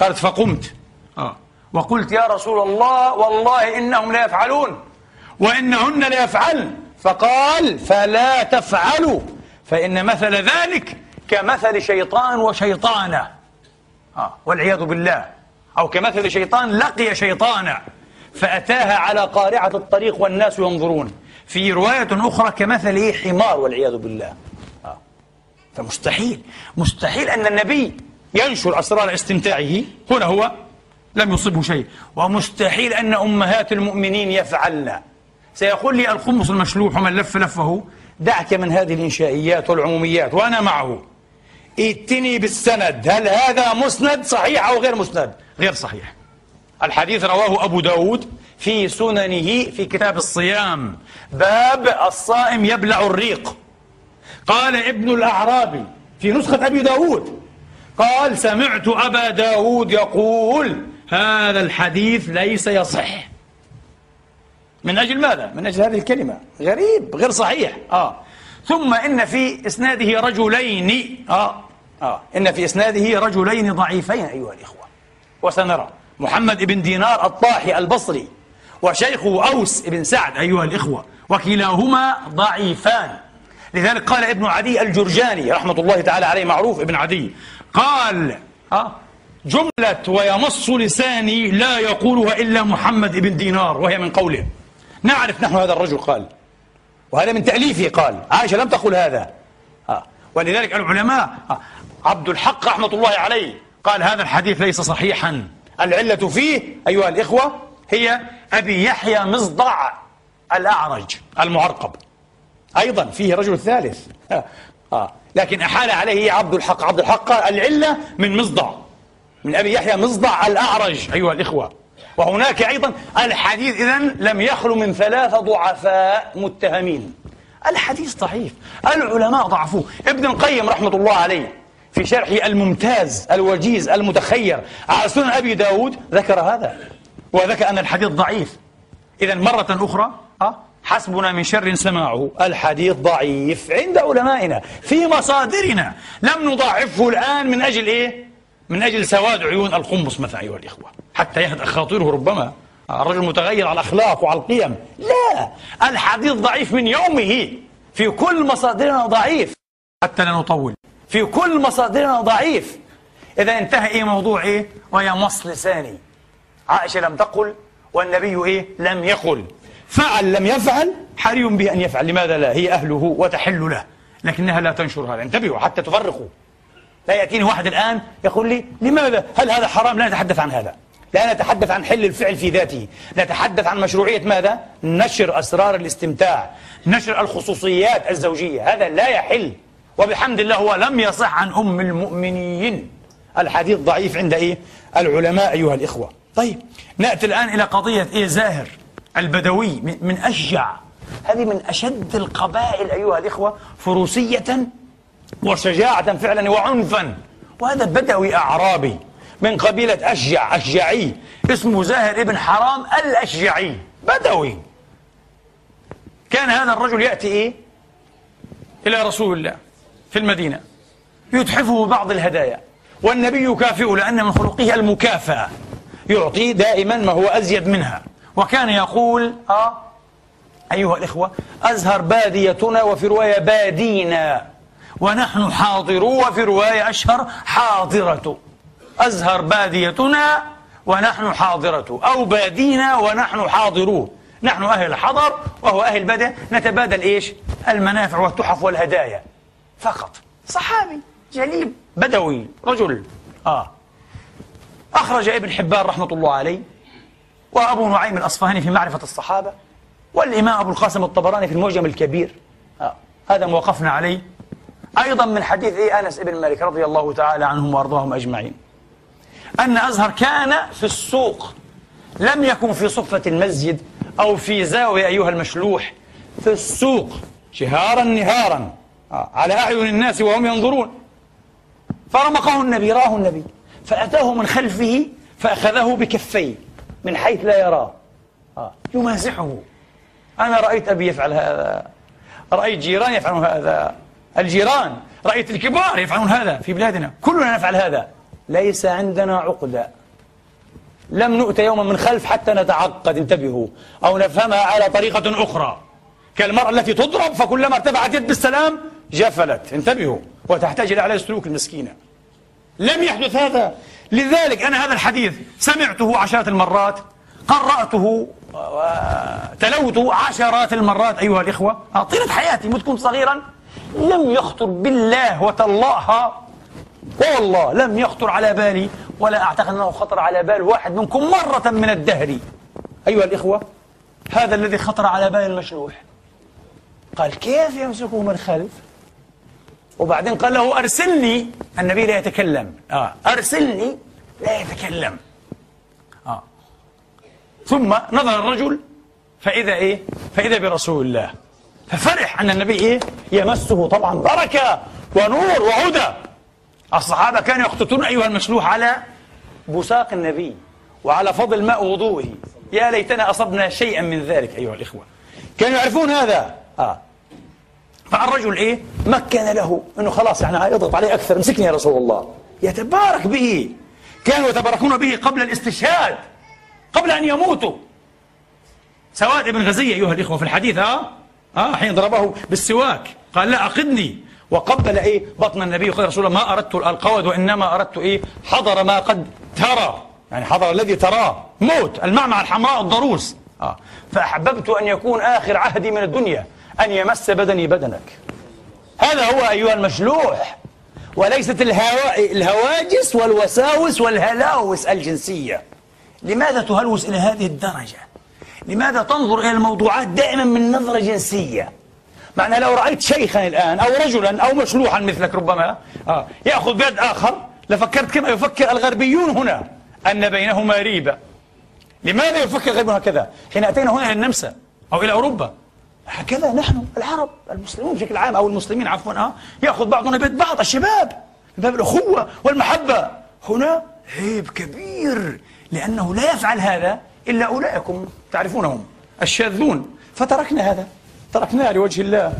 قالت فقمت. آه. وقلت يا رسول الله والله إنهم لا يفعلون. وإنهن لا يفعلن فقال فلا تفعلوا. فإن مثل ذلك كمثل شيطان وشيطانة. آه. والعياذ بالله. أو كمثل شيطان لقي شيطانا. فأتاها على قارعة الطريق والناس ينظرون. في رواية أخرى كمثل إيه؟ حمار والعياذ بالله. فمستحيل مستحيل أن النبي ينشر أسرار استمتاعه. هنا هو لم يصبه شيء. ومستحيل أن أمهات المؤمنين يفعلن. سيقول لي الخمس المشلوح ومن لف لفه دعك من هذه الإنشائيات والعموميات وأنا معه. ائتني بالسند. هل هذا مسند صحيح أو غير مسند؟ غير صحيح. الحديث رواه أبو داود في سننه في كتاب الصيام. باب الصائم يبلع الريق. قال ابن الأعرابي في نسخة أبي داود قال سمعت أبا داود يقول هذا الحديث ليس يصح. من أجل ماذا؟ من أجل هذه الكلمة. غريب غير صحيح. آه. ثم إن في إسناده رجلين. آه. آه. إن في إسناده رجلين ضعيفين أيها الإخوة. وسنرى محمد بن دينار الطاحي البصري وشيخه أوس بن سعد أيها الإخوة وكلاهما ضعيفان. لذلك قال ابن عدي الجرجاني رحمة الله تعالى عليه معروف ابن عدي قال أه جملة ويمص لساني لا يقولها إلا محمد بن دينار وهي من قوله نعرف نحن هذا الرجل قال وهذا من تأليفه قال عائشة لم تقل هذا آه. ولذلك العلماء آه. عبد الحق رحمة الله عليه قال هذا الحديث ليس صحيحا العلة فيه أيها الإخوة هي أبي يحيى مصدع الأعرج المعرقب أيضا فيه رجل ثالث. آه. لكن أحال عليه عبد الحق. عبد الحق قال العلة من مصدع. من أبي يحيى مصدع الأعرج أيها الإخوة. وهناك أيضا الحديث إذن لم يخلو من ثلاثة ضعفاء متهمين. الحديث ضعيف. العلماء ضعفوه. ابن القيم رحمة الله عليه في شرحه الممتاز الوجيز المتخير على سنن أبي داود ذكر هذا. وذكر أن الحديث ضعيف. إذا مرة أخرى أه؟ حسبنا من شر سماعه. الحديث ضعيف عند علمائنا. في مصادرنا لم نضاعفه الآن من أجل إيه؟ من أجل سواد عيون القمص مثلا أيها الإخوة. حتى يهدأ خاطره ربما. الرجل متغير على الأخلاق وعلى القيم. لا. الحديث ضعيف من يومه. في كل مصادرنا ضعيف. حتى لا نطول. في كل مصادرنا ضعيف. إذا انتهى إيه موضوع إيه؟ ويمص لساني عائشة لم تقل والنبي إيه؟ لم يقل. فعل لم يفعل حري به أن يفعل. لماذا لا؟ هي أهله وتحل له. لكنها لا تنشر هذا. انتبهوا حتى تفرقوا. لا يأتيني واحد الآن يقول لي لماذا؟ هل هذا حرام؟ لا نتحدث عن هذا. لا نتحدث عن حل الفعل في ذاته. نتحدث عن مشروعية ماذا؟ نشر أسرار الاستمتاع. نشر الخصوصيات الزوجية. هذا لا يحل. وبحمد الله هو لم يصح عن أم المؤمنين. الحديث ضعيف عند إيه؟ العلماء أيها الإخوة. طيب نأتي الآن إلى قضية إيه؟ زاهر. البدوي من أشجع. هذه من أشد القبائل أيها الإخوة فروسية وشجاعة فعلا وعنفا. وهذا بدوي أعرابي من قبيلة أشجع أشجعي. اسمه زاهر ابن حرام الأشجعي. بدوي. كان هذا الرجل يأتي إيه؟ إلى رسول الله في المدينة. يتحفه بعض الهدايا. والنبي يكافئه لأن من خلقه المكافأة. يعطي دائما ما هو أزيد منها. وكان يقول آه أيها الإخوة أزهر باديتنا وفي رواية بادينا ونحن حاضرو وفي رواية أشهر حاضرة. أزهر باديتنا ونحن حاضرة أو بادينا ونحن حاضرون نحن أهل الحضر وهو أهل البدء نتبادل إيش؟ المنافع والتحف والهدايا. فقط. صحابي جليل. بدوي رجل. آه. أخرج ابن حبان رحمة الله عليه. وأبو نعيم الأصفهاني في معرفة الصحابة والإمام أبو القاسم الطبراني في المعجم الكبير. آه. هذا ما وقفنا عليه. أيضا من حديث إيه أنس بن مالك رضي الله تعالى عنهم وأرضاهم أجمعين. أن أزهر كان في السوق لم يكن في صفة المسجد أو في زاوية أيها المشلوح في السوق شهارا نهارا آه، على أعين الناس وهم ينظرون. فرمقه النبي راه النبي فأتاه من خلفه فأخذه بكفيه. من حيث لا يراه. آه، يمازحه. أنا رأيت أبي يفعل هذا. رأيت جيران يفعلون هذا. الجيران. رأيت الكبار يفعلون هذا في بلادنا. كلنا نفعل هذا. ليس عندنا عقدة. لم نؤت يوما من خلف حتى نتعقد. انتبهوا. أو نفهمها على طريقة أخرى. كالمرأة التي تضرب فكلما ارتفعت يد بالسلام جفلت. انتبهوا. وتحتاج إلى علاج سلوك المسكينة. لم يحدث هذا. لذلك أنا هذا الحديث سمعته عشرات المرات قرأته وتلوته عشرات المرات أيها الإخوة طيلة حياتي مت كنت صغيرا لم يخطر بالله وتالله والله لم يخطر على بالي ولا أعتقد أنه خطر على بال واحد منكم مرة من الدهر. أيها الإخوة هذا الذي خطر على بال المشلوح قال كيف يمسكه من خلف؟ وبعدين قال له أرسلني النبي لا يتكلم. آه. أرسلني لا يتكلم. آه. ثم نظر الرجل فإذا إيه؟ فإذا برسول الله. ففرح أن النبي إيه؟ يمسه طبعا بركة ونور وهدى. الصحابة كانوا يقتطون أيها المشلوح على بساق النبي وعلى فضل ماء وضوءه يا ليتنا أصبنا شيئا من ذلك أيها الإخوة. كانوا يعرفون هذا. آه. فالرجل إيه؟ مكن له. أنه خلاص يعني اضغط عليه أكثر. مسكني يا رسول الله. يتبارك به. كانوا يتبركون به قبل الاستشهاد. قبل أن يموتوا. سواد بن غزية أيها الإخوة في الحديث ها؟ ها؟ حين ضربه بالسواك. قال لا أقدني. وقبل إيه؟ بطن النبي وقال رسول الله ما أردت القود وإنما أردت إيه؟ حضر ما قد ترى. يعني حضر الذي تراه. موت. المعمعة الحمراء الضروس. آه. فأحببت أن يكون آخر عهدي من الدنيا. أن يمس بدني بدنك هذا هو أيها المشلوح وليست الهوا... الهواجس والوساوس والهلاوس الجنسية لماذا تهلوس إلى هذه الدرجة؟ لماذا تنظر إلى الموضوعات دائما من نظرة جنسية؟ معنى لو رأيت شيخا الآن أو رجلا أو مشلوحا مثلك ربما آه يأخذ بيد آخر لفكرت كما يفكر الغربيون هنا أن بينهما ريبة لماذا يفكر الغربيون هكذا؟ حين أتينا هنا إلى النمسا أو إلى أوروبا هكذا نحن العرب المسلمون بشكل عام أو المسلمين عفوا آه يأخذ بعضنا بيد بعض الشباب من باب الأخوة والمحبة. هنا عيب كبير لأنه لا يفعل هذا إلا أولئكم تعرفونهم الشاذون فتركنا هذا تركناه لوجه الله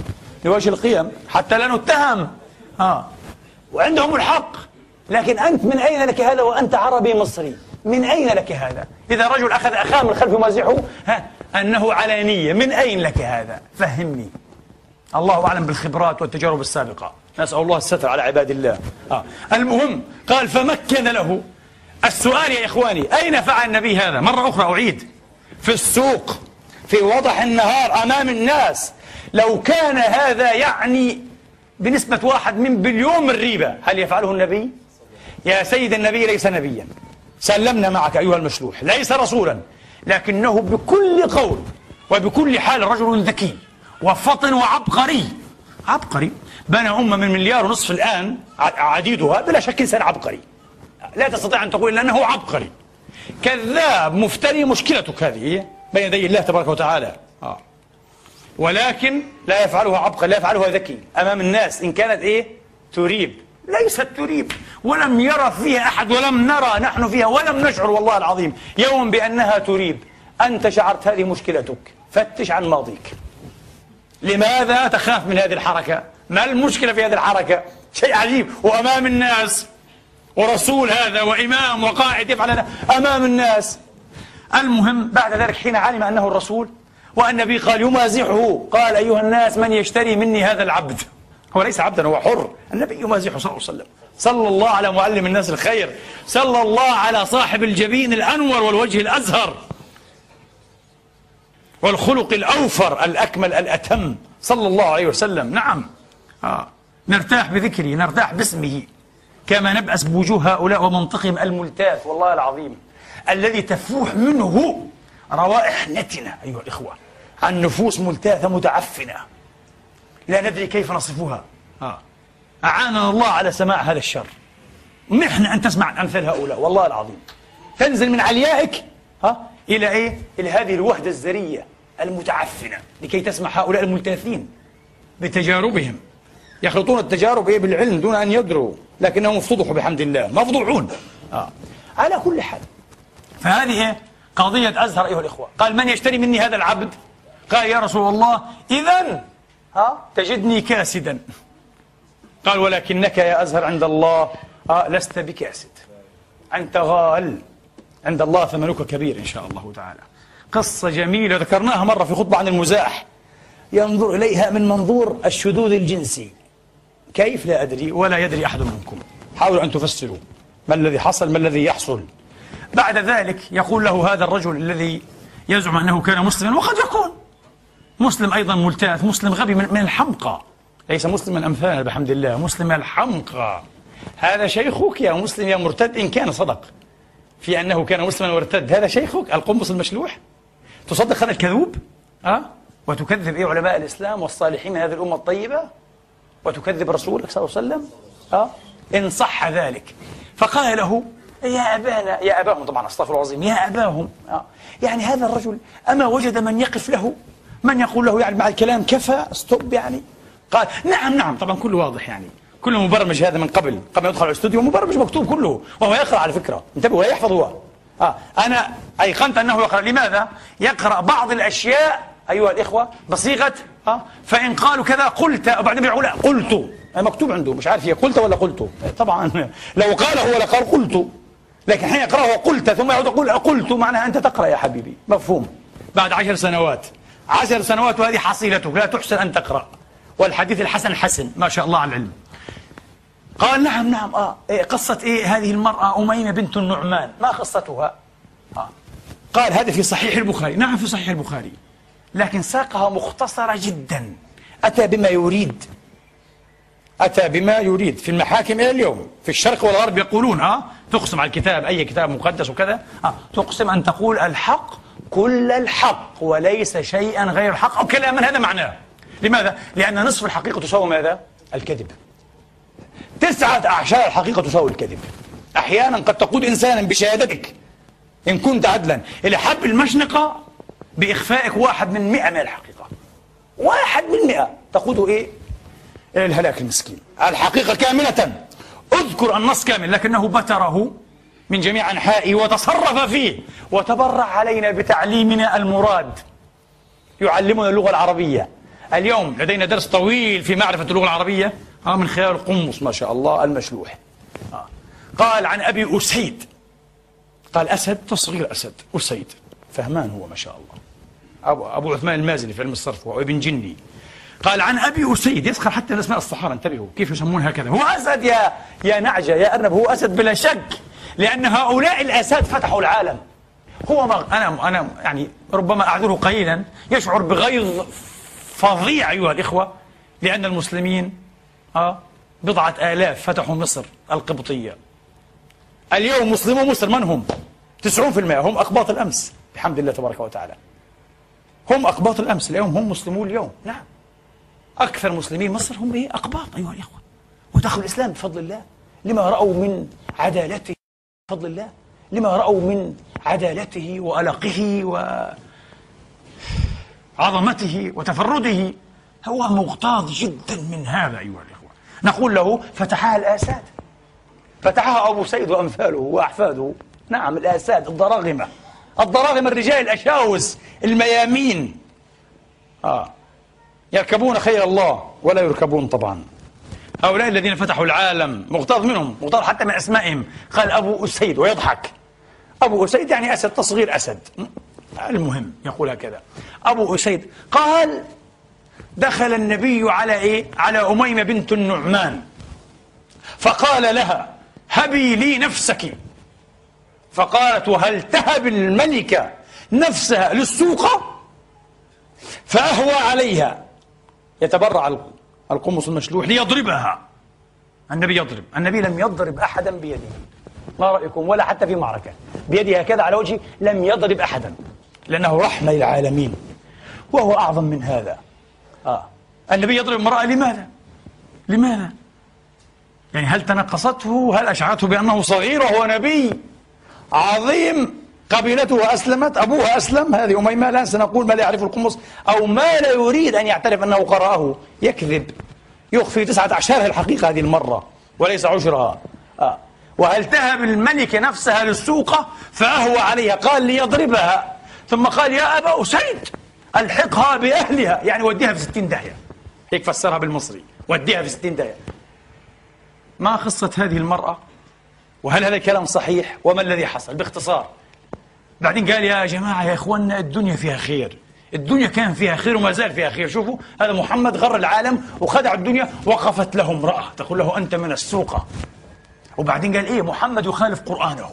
لوجه القيم حتى لا نتهم. آه. وعندهم الحق. لكن أنت من أين لك هذا وأنت عربي مصري؟ من أين لك هذا؟ إذا رجل أخذ أخاه من خلف يمازحه ها أنه علانية من أين لك هذا؟ فهمني. الله أعلم بالخبرات والتجارب السابقة. نسأل الله الستر على عباد الله. آه. المهم قال فمكن له. السؤال يا إخواني أين فعل النبي هذا؟ مرة أخرى أعيد. في السوق في وضح النهار أمام الناس. لو كان هذا يعني بنسبة واحد من بليون من ريبة هل يفعله النبي؟ يا سيد النبي ليس نبيا. سلمنا معك أيها المشلوح. ليس رسولا. لكنه بكل قول وبكل حال رجل ذكي وفطن وعبقري. عبقري؟ بنى أمة من مليار ونصف الآن عديدها بلا شك إنسان عبقري. لا تستطيع أن تقول أنه عبقري. كذاب مفتري مشكلتك هذه بين يدي الله تبارك وتعالى. آه. ولكن لا يفعلها عبقري لا يفعلها ذكي. أمام الناس إن كانت إيه؟ تريب. ليست تريب. ولم يرى فيها أحد ولم نرى نحن فيها ولم نشعر والله العظيم يوم بأنها تريب. أنت شعرت هذه مشكلتك. فتش عن ماضيك. لماذا تخاف من هذه الحركة؟ ما المشكلة في هذه الحركة؟ شيء عجيب. وأمام الناس ورسول هذا وإمام وقائد يفعل هذا. أمام الناس. المهم بعد ذلك حين علم أنه الرسول والنبي قال يمازحه قال أيها الناس من يشتري مني هذا العبد؟ هو ليس عبدا هو حر. النبي يمازحه صلى الله عليه وسلم. صلى الله على معلم الناس الخير. صلى الله على صاحب الجبين الأنور والوجه الأزهر. والخلق الأوفر الأكمل الأتم. صلى الله عليه وسلم. نعم. آه. نرتاح بذكره نرتاح باسمه. كما نبأس بوجوه هؤلاء ومنطقهم الملتاث والله العظيم. الذي تفوح منه روائح نتنة أيها الإخوة. عن نفوس ملتاثة متعفنة. لا ندري كيف نصفها آه. أعاننا الله على سماع هذا الشر محنة أن تسمع أمثال هؤلاء والله العظيم تنزل من عليائك ها إلى إيه؟ إلى هذه الوحدة الزرية المتعفنة لكي تسمع هؤلاء الملتاثين بتجاربهم يخلطون التجارب إيه بالعلم دون أن يدروا لكنهم افتضحوا بحمد الله مفضوحون آه. على كل حال فهذه؟ قضية أزهر أيها الإخوة قال من يشتري مني هذا العبد قال يا رسول الله إذا ها؟ تجدني كاسدا. قال ولكنك يا أزهر عند الله. آه لست بكاسد. أنت غال. عند الله ثمنك كبير إن شاء الله تعالى. قصة جميلة ذكرناها مرة في خطبة عن المزاح. ينظر إليها من منظور الشذوذ الجنسي. كيف؟ لا أدري ولا يدري أحد منكم. حاولوا أن تفسروا. ما الذي حصل؟ ما الذي يحصل؟ بعد ذلك يقول له هذا الرجل الذي يزعم أنه كان مسلما وقد يكون. مسلم أيضا ملتأث. مسلم غبي من, الحمقى. ليس مسلم الأمثال بحمد الله. مسلم الحمقى. هذا شيخك يا مسلم يا مرتد إن كان صدق. في أنه كان مسلما وارتد هذا شيخك القنبص المشلوح. تصدق هذا الكذوب؟ أه؟ وتكذب إيه علماء الإسلام والصالحين من هذه الأمة الطيبة؟ وتكذب رسولك صلى الله عليه وسلم؟ أه؟ إن صح ذلك. فقال له يا أبانا يا أباهم طبعا أستغفر العظيم يا أباهم. أه؟ يعني هذا الرجل أما وجد من يقف له من يقول له يعني مع الكلام كفى ستوب يعني. قال نعم نعم طبعا كله واضح يعني. كله مبرمج هذا من قبل. قبل يدخل على الاستوديو مبرمج مكتوب كله وهو يقرأ على فكرة. انتبهوا ولا يحفظ هو. آه أنا أيقنت أنه يقرأ. لماذا؟ يقرأ بعض الأشياء. أيها الإخوة بصيغة آه فإن قالوا كذا قلت وبعدين يقول قلت. مكتوب عنده مش عارف هي قلت ولا قلت. طبعا لو قال هو لقال قلت. لكن حين يقرأه قلت ثم يعود يقول قلت معناها أنت تقرأ يا حبيبي. مفهوم. بعد عشر سنوات. عشر سنوات وهذه حصيلتك لا تحسن أن تقرأ. والحديث الحسن حسن ما شاء الله على العلم. قال نعم نعم آه إيه قصة إيه هذه المرأة أميمة بنت النعمان. ما قصتها؟ آه. قال هذا في صحيح البخاري. نعم في صحيح البخاري. لكن ساقها مختصرة جدا. أتى بما يريد. أتى بما يريد. في المحاكم إلى اليوم. في الشرق والغرب يقولون آه تقسم على الكتاب أي كتاب مقدس وكذا. آه تقسم أن تقول الحق كل الحق وليس شيئا غير الحق. أو كلاما هذا معناه؟ لماذا؟ لأن نصف الحقيقة تساوي ماذا؟ الكذب. تسعة أعشار الحقيقة تساوي الكذب. أحيانا قد تقود إنسانا بشهادتك إن كنت عدلا إلى حب المشنقة بإخفائك واحد من مئة من الحقيقة. واحد من مئة. تقوده إيه؟ إلى الهلاك المسكين. الحقيقة كاملة. أذكر النص كامل لكنه بتره من جميع أنحائه وتصرف فيه. وتبرع علينا بتعليمنا المراد. يعلمنا اللغة العربية. اليوم لدينا درس طويل في معرفة اللغة العربية. من خلال القمص ما شاء الله المشلوح. قال عن أبي أسيد. قال أسد تصغير أسد. أسيد. فهمان هو ما شاء الله. أبو, أبو عثمان المازني في علم الصرف وابن جني. قال عن أبي أسيد. يسخر حتى اسماء الصحابة انتبهوا كيف يسمون هكذا. هو أسد يا يا نعجة يا أرنب. هو أسد بلا شك. لأن هؤلاء الأساد فتحوا العالم. هو ما أنا أنا يعني ربما أعذره قليلا. يشعر بغيظ فظيع أيها الإخوة لأن المسلمين آه بضعة آلاف فتحوا مصر القبطية. اليوم مسلمو مصر من هم؟ 90% هم أقباط الأمس بحمد الله تبارك وتعالى. هم أقباط الأمس. اليوم هم مسلمون اليوم. نعم. أكثر مسلمين مصر هم إيه؟ أقباط أيها الإخوة. ودخلوا الإسلام بفضل الله. لما رأوا من عدالته. بفضل الله لما رأوا من عدالته وألقه وعظمته وتفرده هو مغتاظ جدا من هذا أيها الإخوة. نقول له فتحها الآساد. فتحها أبو سيد وأمثاله وأحفاده. نعم الآساد الضراغمة. الضراغم الرجال الأشاوس الميامين. آه. يركبون خير الله ولا يركبون طبعا. هؤلاء الذين فتحوا العالم مغتاظ منهم مغتاظ حتى من أسمائهم. قال أبو أسيد ويضحك. أبو أسيد يعني أسد تصغير أسد. المهم يقول هكذا. أبو أسيد قال دخل النبي على إيه؟ على أميمة بنت النعمان. فقال لها هبي لي نفسك. فقالت وهل تهب الملكة نفسها للسوق؟ فأهوى عليها. يتبرع القمص المشلوح ليضربها. النبي يضرب. النبي لم يضرب أحدا بيده. ما رأيكم؟ ولا حتى في معركة. بيده هكذا على وجهه لم يضرب أحدا. لأنه رحمة للعالمين. وهو أعظم من هذا. آه. النبي يضرب امرأة لماذا؟ لماذا؟ يعني هل تنقصته؟ هل أشعرته بأنه صغير وهو نبي؟ عظيم. قبيلته أسلمت أبوها أسلم. هذه أميمة الآن سنقول ما لا يعرف القمص أو ما لا يريد أن يعترف أنه قرأه. يكذب. يخفي تسعة أعشارها الحقيقة هذه المرة وليس عشرها. آه. وهل تهب الملك نفسها للسوق فأهوى عليها. قال ليضربها. ثم قال يا أبا أسيد ألحقها بأهلها. يعني وديها في ستين داهية. هيك فسرها بالمصري. وديها في ستين داهية. ما قصة هذه المرأة؟ وهل هذا الكلام صحيح؟ وما الذي حصل؟ باختصار بعدين قال يا جماعة يا إخواننا الدنيا فيها خير. الدنيا كان فيها خير وما زال فيها خير. شوفوا هذا محمد غر العالم وخدع الدنيا وقفت له امرأة. تقول له أنت من السوق. وبعدين قال إيه محمد يخالف قرآنه.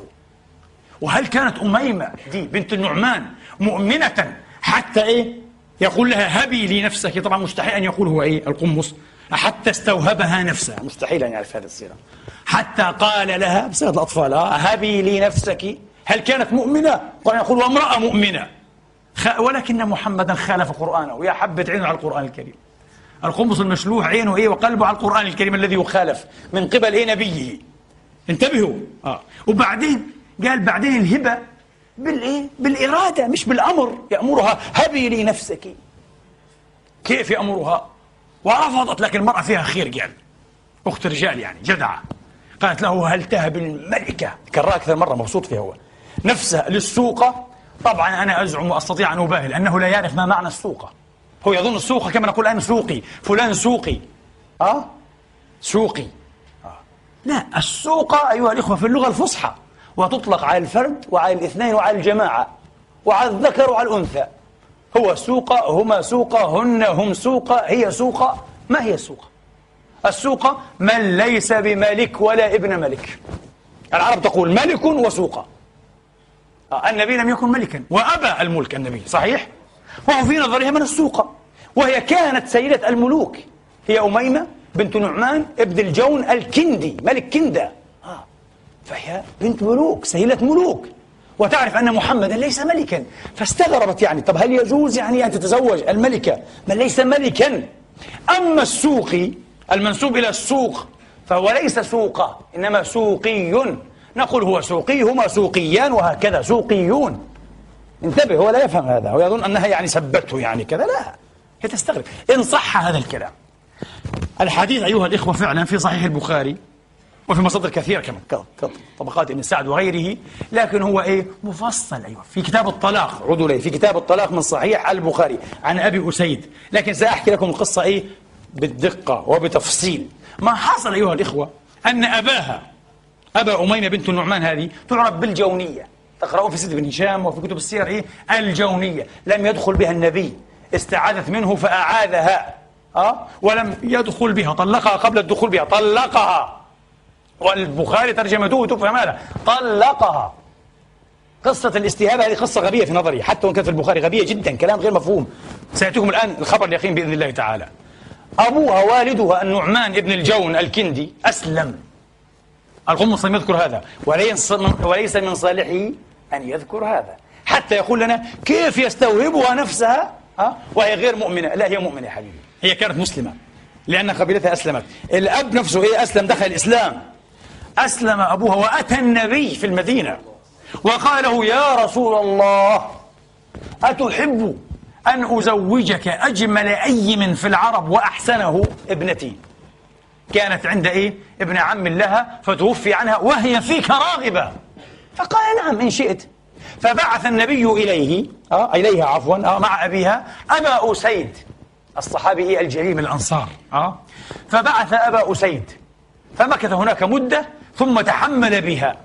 وهل كانت أميمة دي بنت النعمان مؤمنة حتى إيه؟ يقول لها هبي لي نفسك. طبعا مستحيل أن يقول هو إيه؟ القمص. حتى استوهبها نفسها. مستحيل أن يعرف هذه السيرة حتى قال لها بصيغة الأطفال آه هبي لي نفسك. هل كانت مؤمنة؟ طبعا يقول وامرأة مؤمنة. ولكن محمدا خالف قرآنه. يا حبة عينه على القرآن الكريم. القمص المشلوح عينه إيه؟ وقلبه على القرآن الكريم الذي يخالف من قبل إيه؟ نبيه. انتبهوا. آه. وبعدين قال بعدين الهبة بالإيه؟ بالإرادة مش بالأمر. يأمرها هبي نفسك. كيف يأمرها؟ ورفضت لكن المرأة فيها خير قال. أخت رجال يعني جدعة. قالت له هل تهب الملكة؟ كررها أكثر مرة مبسوط فيها هو. نفسها للسوق. طبعا أنا أزعم وأستطيع أن أباهل أنه لا يعرف ما معنى السوق. هو يظن السوق كما نقول الآن سوقي. فلان سوقي. أه؟ سوقي. آه. لا السوق أيها الإخوة في اللغة الفصحى وتطلق على الفرد وعلى الاثنين وعلى الجماعة وعلى الذكر وعلى الأنثى. هو سوق هما سوق هن هم سوق هي سوق. ما هي السوق؟ السوق من ليس بملك ولا ابن ملك. العرب تقول ملك وسوق. آه، النبي لم يكن ملكا. وأبى الملك النبي. صحيح؟ وهو في نظرها من السوق. وهي كانت سيدة الملوك. هي أميمة بنت نعمان ابن الجون الكندي ملك كندا. آه. فهي بنت ملوك سيدة ملوك. وتعرف أن محمدا ليس ملكا. فاستغربت يعني طب هل يجوز يعني أن تتزوج الملكة؟ من ليس ملكا. أما السوقي المنسوب إلى السوق فهو ليس سوق إنما سوقي. نقول هو سوقي هما سوقيان وهكذا. سوقيون. انتبه هو لا يفهم هذا. هو يظن أنها يعني سبته يعني كذا. لا هي تستغرب. إن صح هذا الكلام. الحديث أيها الإخوة فعلا في صحيح البخاري وفي مصادر كثيرة كمان. كطبقات ابن سعد وغيره. لكن هو إيه؟ مفصل أيوة. في كتاب الطلاق عودوا لي في كتاب الطلاق من صحيح البخاري عن أبي أسيد. لكن سأحكي لكم القصة إيه؟ بالدقة وبتفصيل. ما حصل أيها الإخوة أن أباها أبا أميمة بنت النعمان هذه تعرف بالجونية. تقرأون في سيد بن هشام وفي كتب السير إيه؟ الجونية. لم يدخل بها النبي. استعاذت منه فأعاذها. أه؟ ولم يدخل بها. طلقها قبل الدخول بها. طلقها. والبخاري ترجمته تفهم هذا. طلقها. قصة الاستهابة هذه قصة غبية في نظري. حتى وإن كانت في البخاري غبية جدا. كلام غير مفهوم. سيأتيكم الآن الخبر اليقين بإذن الله تعالى. أبوها والدها النعمان ابن الجون الكندي أسلم. القمص لم يذكر هذا. وليس من صالحه أن يذكر هذا. حتى يقول لنا كيف يستوهبها نفسها وهي غير مؤمنة. لا هي مؤمنة يا حبيبي. هي كانت مسلمة. لأن قبيلتها أسلمت. الأب نفسه إيه أسلم دخل الإسلام. أسلم أبوها وأتى النبي في المدينة. وقال له يا رسول الله أتحب أن أزوجك أجمل أيم في العرب وأحسنه ابنتي؟ كانت عند إيه؟ ابن عم لها فتوفي عنها وهي فيك راغبة. فقال نعم إن شئت. فبعث النبي إليه آه إليها عفوا آه مع أبيها أبا أسيد الصحابي الجليل من الأنصار آه. فبعث أبا أسيد. فمكث هناك مدة ثم تحمل بها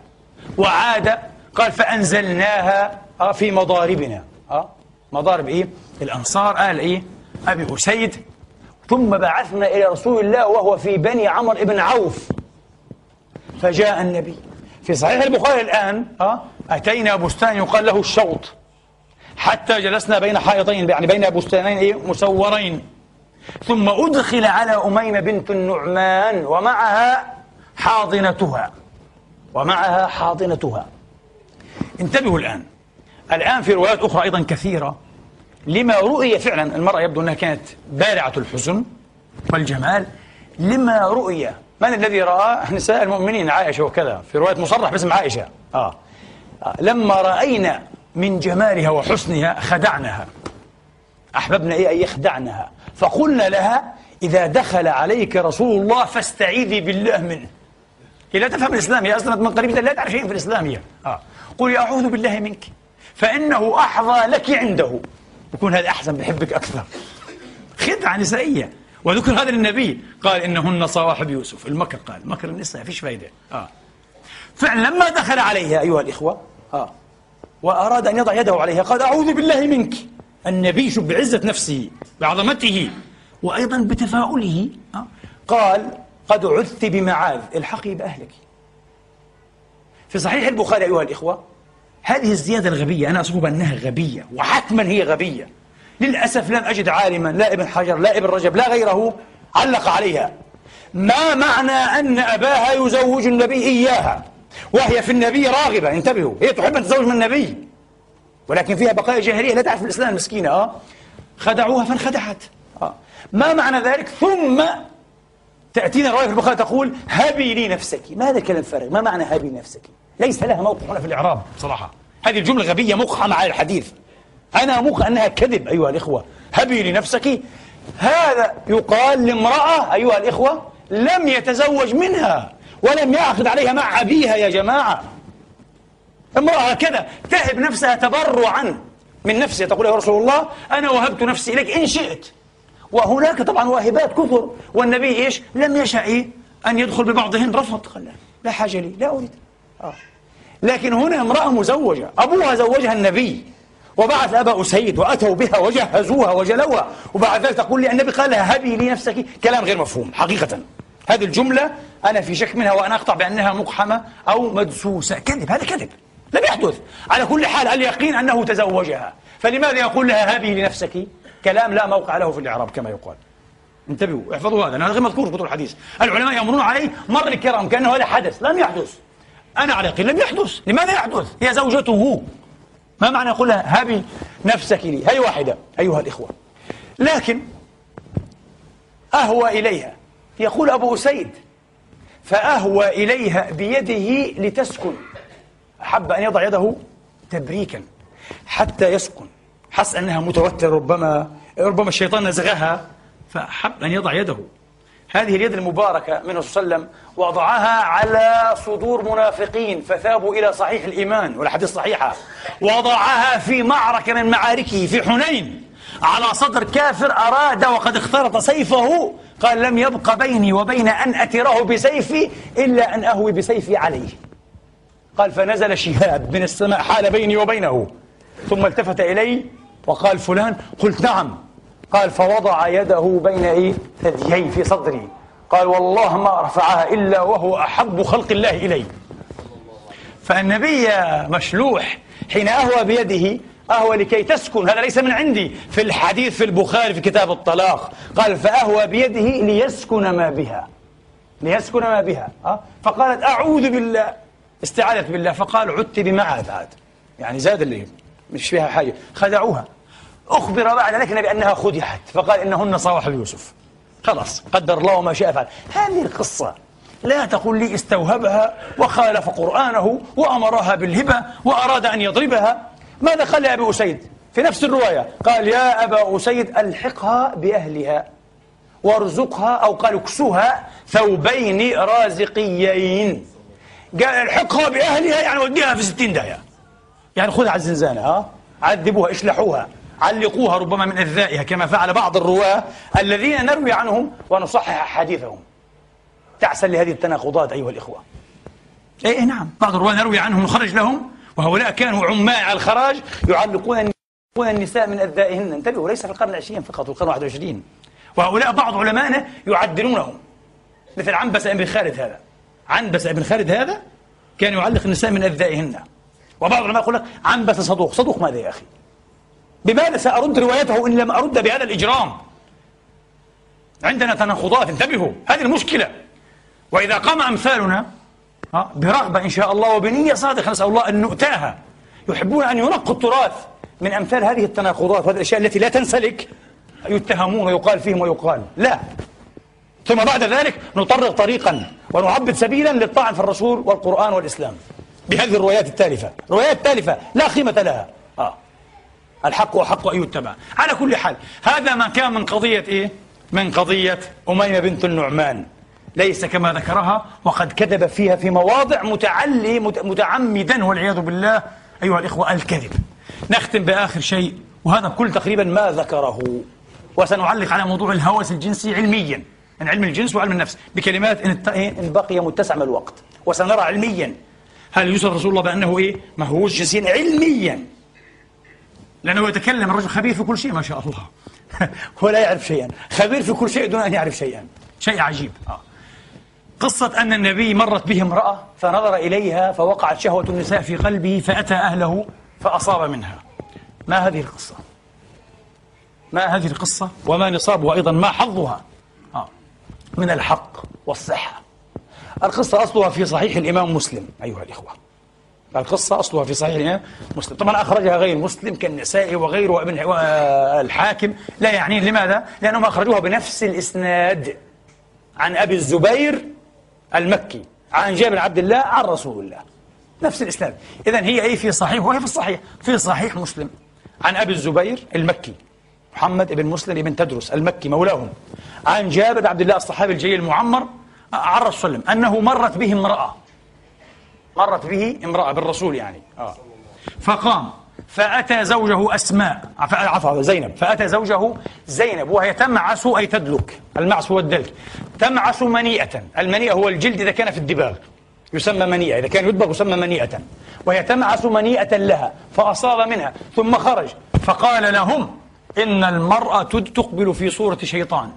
وعاد قال فأنزلناها آه في مضاربنا آه. مضارب إيه؟ الأنصار قال إيه؟ أبي أسيد. ثم بعثنا إلى رسول الله وهو في بني عمر بن عوف. فجاء النبي. في صحيح البخاري الآن أه؟ أتينا بستان يقال له الشوط. حتى جلسنا بين حائطين يعني بين بستانين إيه؟ مسورين ثم أدخل على أميمة بنت النعمان ومعها حاضنتها. ومعها حاضنتها. انتبهوا الآن. الآن في روايات أخرى أيضا كثيرة. لما رؤي فعلا المرأة يبدو أنها كانت بارعة الحزن والجمال. لما رؤي من الذي رأى؟ نساء المؤمنين عائشة وكذا في رواية مصرح باسم عائشة. آه. آه. لما رأينا من جمالها وحسنها خدعنها أحببنا إيه؟ أن يخدعنها فقلنا لها إذا دخل عليك رسول الله فاستعيذي بالله منه. هي لا تفهم الإسلام هي أصلا من قريب لا تعرف شيء في الإسلام هي. آه. قولي أعوذ بالله منك فإنه أحظى لك عنده. يكون هذا أحسن بحبك أكثر. خدعة نسائية. وذكر هذا للنبي. قال إنهن صواحب يوسف. المكر قال. مكر النساء فيش فايدة. آه. فعلا لما دخل عليها أيها الإخوة آه. وأراد أن يضع يده عليها قال أعوذ بالله منك. النبي شوف بعزة نفسه بعظمته وأيضا بتفاؤله. آه. قال قد عذت بمعاذ الحقي بأهلك. في صحيح البخاري أيها الإخوة هذه الزيادة الغبية أنا أصفها بأنها غبية وحتما هي غبية. للأسف لم أجد عالما لا ابن حجر لا ابن رجب لا غيره علق عليها. ما معنى أن أباها يزوج النبي إياها؟ وهي في النبي راغبة انتبهوا هي تحب أن تتزوج من النبي. ولكن فيها بقايا جاهلية لا تعرف الإسلام مسكينة آه. خدعوها فانخدعت آه. ما معنى ذلك؟ ثم تأتينا رواية في البخاري تقول هبي لي نفسك. ما هذا الكلام فارغ؟ ما معنى هبي نفسك ليس لها موقع هنا في الإعراب صراحة. هذه الجملة غبية مقحمة على الحديث. أنا موقع أنها كذب أيها الإخوة. هبي لنفسك. هذا يقال لامرأة أيها الإخوة لم يتزوج منها ولم يعقد عليها مع أبيها يا جماعة. امرأة هكذا تهب نفسها تبرعا من نفسها. تقول يا رسول الله أنا وهبت نفسي إليك إن شئت. وهناك طبعا واهبات كثر والنبي إيش؟ لم يشأ إيه؟ أن يدخل ببعضهن رفض. لا, حاجة لي لا أريد. لكن هنا امرأة مزوجة. أبوها زوجها النبي. وبعث أبا أسيد وأتوا بها وجهزوها وجلوها. وبعد ذلك تقول لي النبي قال لها هبي لي نفسك. كلام غير مفهوم حقيقة. هذه الجملة أنا في شك منها وأنا أقطع بأنها مقحمة أو مدسوسة. كذب هذا كذب. لم يحدث. على كل حال اليقين أنه تزوجها. فلماذا يقول لها هبي لنفسك كلام لا موقع له في الإعراب كما يقال. انتبهوا احفظوا هذا هذا غير مذكور في كتب الحديث. العلماء يمرون عليه مر الكرام كأنه هذا حدث لم يحدث. أنا على يقين لم يحدث. لماذا يحدث؟ هي زوجته. ما معنى يقول لها هبي نفسك لي؟ هي واحدة أيها الإخوة. لكن أهوى إليها. يقول أبو أسيد فأهوى إليها بيده لتسكن. أحب أن يضع يده تبريكا حتى يسكن. حس أنها متوترة ربما ربما الشيطان نزغها فأحب أن يضع يده. هذه اليد المباركة منه صلى الله عليه وسلم وضعها على صدور منافقين فثابوا إلى صحيح الإيمان والحديث صحيحة وضعها في معركة من معاركه في حنين على صدر كافر أراد وقد اخترط سيفه قال لم يبق بيني وبين أن أتره بسيفي إلا أن أهوي بسيفي عليه. قال فنزل شهاب من السماء حال بيني وبينه ثم التفت إلي وقال فلان قلت نعم قال فوضع يده بين إيه؟ ثديي في صدري. قال والله ما رفعها إلا وهو أحب خلق الله إلي. فالنبي مشلوح حين أهوى بيده أهوى لكي تسكن هذا ليس من عندي في الحديث في البخاري في كتاب الطلاق. قال فأهوى بيده ليسكن ما بها. ليسكن ما بها؟ فقالت أعوذ بالله. استعاذت بالله. فقال عدت بمعاذ. عاد. يعني زاد اللي مش فيها حاجة. خدعوها. أخبر بعد ذلك بأنها خدعت فقال إنهن صواحب يوسف خلاص قدر الله ما شاء فعل. هذه القصة لا تقول لي استوهبها وخالف قرآنه وأمرها بالهبة وأراد أن يضربها. ماذا قال يا أبي أسيد؟ في نفس الرواية قال يا أبا أسيد ألحقها بأهلها وارزقها أو قال اكسوها ثوبين رازقيين. قال الحقها بأهلها يعني وديها في ستين داية يعني خذها على الزنزانة ها؟ عذبوها اشلحوها. علقوها ربما من أذائها كما فعل بعض الرواة الذين نروي عنهم ونصحح أحاديثهم. تعسل لهذه التناقضات أيها الإخوة. إيه, إيه نعم. بعض الرواة نروي عنهم نخرج لهم وهؤلاء كانوا عمال على الخراج يعلقون النساء من أذائهن انتبهوا ليس في القرن العشرين فقط في القرن 21 وهؤلاء بعض علمائنا يعدلونهم. مثل عنبس بن خالد هذا. عنبس بن خالد هذا كان يعلق النساء من أذائهن وبعض العلماء يقول لك عنبس صدوق. صدوق ماذا يا أخي؟ بماذا سأرد روايته إن لم أرد بهذا الإجرام؟ عندنا تناقضات انتبهوا هذه المشكلة. وإذا قام أمثالنا برغبة إن شاء الله وبنية صادقة نسأل الله أن نؤتاها. يحبون أن ينقوا التراث من أمثال هذه التناقضات وهذه الأشياء التي لا تنسلك. يتهمون ويقال فيهم ويقال. لا. ثم بعد ذلك نطرق طريقا ونعبد سبيلا للطعن في الرسول والقرآن والإسلام. بهذه الروايات التالفة. روايات تالفة لا قيمة لها. الحق وحق أن يتبع. على كل حال هذا ما كان من قضية إيه؟ من قضية أميمة بنت النعمان. ليس كما ذكرها وقد كذب فيها في مواضع متعلي متعمدا والعياذ بالله أيها الإخوة الكذب. نختم بآخر شيء وهذا كل تقريبا ما ذكره. وسنعلق على موضوع الهوس الجنسي علميا من علم الجنس وعلم النفس. بكلمات إن بقي متسع من الوقت. وسنرى علميا هل يوصف رسول الله بأنه إيه؟ مهووس جنسيا علميا. لأنه يتكلم الرجل خبير في كل شيء ما شاء الله. هو لا يعرف شيئا. خبير في كل شيء دون أن يعرف شيئا. شيء عجيب. آه. قصة أن النبي مرت به امرأة فنظر إليها فوقعت شهوة النساء في قلبه فأتى أهله فأصاب منها. ما هذه القصة؟ ما هذه القصة؟ وما نصابها أيضا؟ ما حظها؟ آه. من الحق والصحة. القصة أصلها في صحيح الإمام مسلم أيها الإخوة. القصة أصلها في صحيح الإمام مسلم. طبعا أخرجها غير مسلم كالنسائي وغيره وابن الحاكم. لا يعني لماذا؟ لأنهم أخرجوها بنفس الإسناد عن أبي الزبير المكي عن جابر عبد الله عن رسول الله. نفس الإسناد. إذا هي أي في صحيح وهي في الصحيح. في صحيح مسلم. عن أبي الزبير المكي. محمد بن مسلم بن تدرس المكي مولاهم. عن جابر عبد الله الصحابي الجليل المعمر عن رسول الله أنه مرت به امرأة. مرت به امرأة بالرسول يعني. آه. فقام فأتى زوجه أسماء. عفوا زينب. فأتى زوجه زينب وهي تمعس أي تدلك. المعس هو الدلك. تمعس منيئة. المنيئة هو الجلد إذا كان في الدباغ. يسمى منيئة. إذا كان يدبغ يسمى منيئة. وهي تمعس منيئة لها فأصاب منها. ثم خرج. فقال لهم إن المرأة تقبل في صورة شيطان.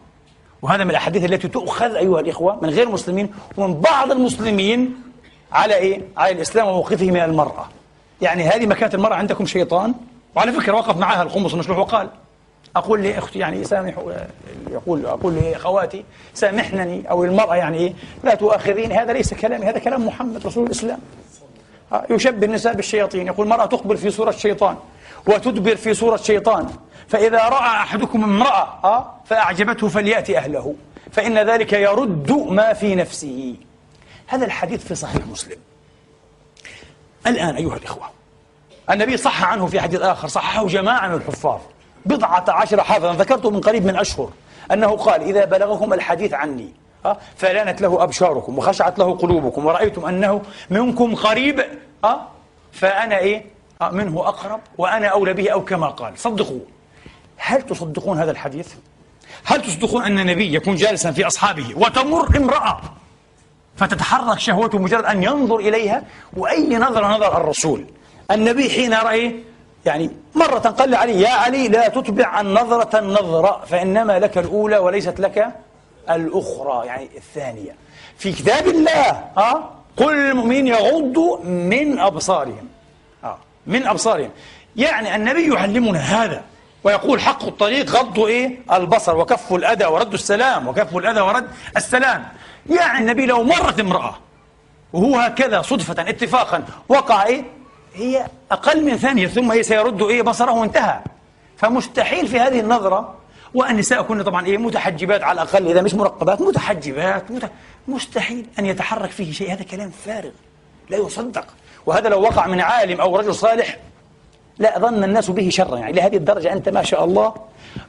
وهذا من الأحاديث التي تؤخذ أيها الإخوة من غير المسلمين ومن بعض المسلمين على إيه؟ على الإسلام وموقفه من المرأة. يعني هذه مكانة المرأة عندكم شيطان؟ وعلى فكرة وقف معها الخمس المشلوح وقال أقول لأختي يعني سامح يقول أقول لأخواتي سامحنني أو المرأة يعني إيه؟ لا تؤاخذيني هذا ليس كلامي هذا كلام محمد رسول الإسلام. يشبه النساء بالشياطين يقول المرأة تقبل في صورة شيطان وتدبر في صورة شيطان فإذا رأى أحدكم امرأة فأعجبته فليأتي أهله فإن ذلك يرد ما في نفسه. هذا الحديث في صحيح مسلم. الآن أيها الإخوة النبي صح عنه في حديث آخر صححه جماعة من الحفاظ. بضعة عشر حافظا ذكرته من قريب من أشهر. أنه قال إذا بلغكم الحديث عني آه، فلانت له أبشاركم وخشعت له قلوبكم ورأيتم أنه منكم قريب أه فأنا إيه؟ أه منه أقرب وأنا أولى به أو كما قال. صدقوا هل تصدقون هذا الحديث؟ هل تصدقون أن النبي يكون جالسا في أصحابه وتمر امرأة فتتحرك شهوته مجرد أن ينظر إليها وأي نظرة نظر الرسول. النبي حين رأي يعني مرة قال علي يا علي لا تتبع النظرة النظرة فإنما لك الأولى وليست لك الأخرى. يعني الثانية. في كتاب الله أه؟ قل للمؤمنين يغضوا من أبصارهم. أه؟ من أبصارهم. يعني النبي يعلمنا هذا. ويقول حق الطريق غض إيه؟ البصر وكف الأذى ورد السلام وكف الأذى ورد السلام. يعني النبي لو مرت امرأة وهو هكذا صدفة اتفاقا وقع إيه؟ هي أقل من ثانية ثم هي سيرد إيه؟ بصره وانتهى. فمستحيل في هذه النظرة والنساء كن طبعا إيه؟ متحجبات على الأقل إذا مش مرقبات متحجبات مت... مستحيل أن يتحرك فيه شيء. هذا كلام فارغ لا يصدق. وهذا لو وقع من عالم أو رجل صالح لا ظن الناس به شرا. يعني لهذه الدرجة أنت ما شاء الله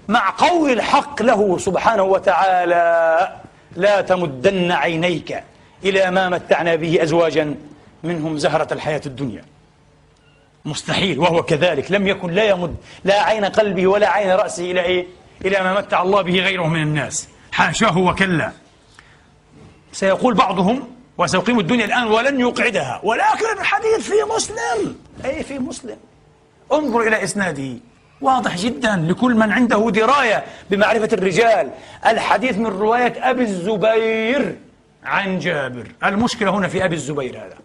مع قول الحق له سبحانه وتعالى لا تمدن عينيك إلى ما متعنا به أزواجا منهم زهرة الحياة الدنيا. مستحيل. وهو كذلك. لم يكن لا يمد لا عين قلبه ولا عين رأسه إلى إيه؟ إلى ما متع الله به غيره من الناس. حاشاه وكلا. سيقول بعضهم وسيقيم الدنيا الآن ولن يقعدها. ولكن الحديث في مسلم. أي في مسلم. انظر إلى إسناده. واضح جدا لكل من عنده دراية بمعرفة الرجال. الحديث من رواية أبي الزبير عن جابر. المشكلة هنا في أبي الزبير هذا.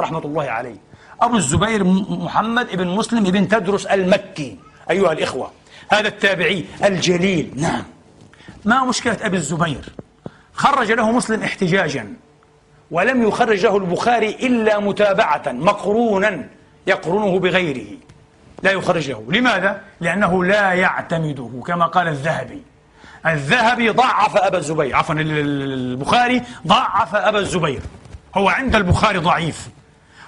رحمة الله عليه. أبو الزبير محمد بن مسلم بن تدرس المكي. أيها الإخوة هذا التابعي الجليل. نعم. ما مشكلة أبي الزبير؟ خرج له مسلم احتجاجا ولم يخرج له البخاري إلا متابعة مقرونا يقرنه بغيره. لا يخرج له لماذا؟ لأنه لا يعتمده كما قال الذهبي. الذهبي ضعف أبا الزبير. عفوا البخاري ضعف أبا الزبير. هو عند البخاري ضعيف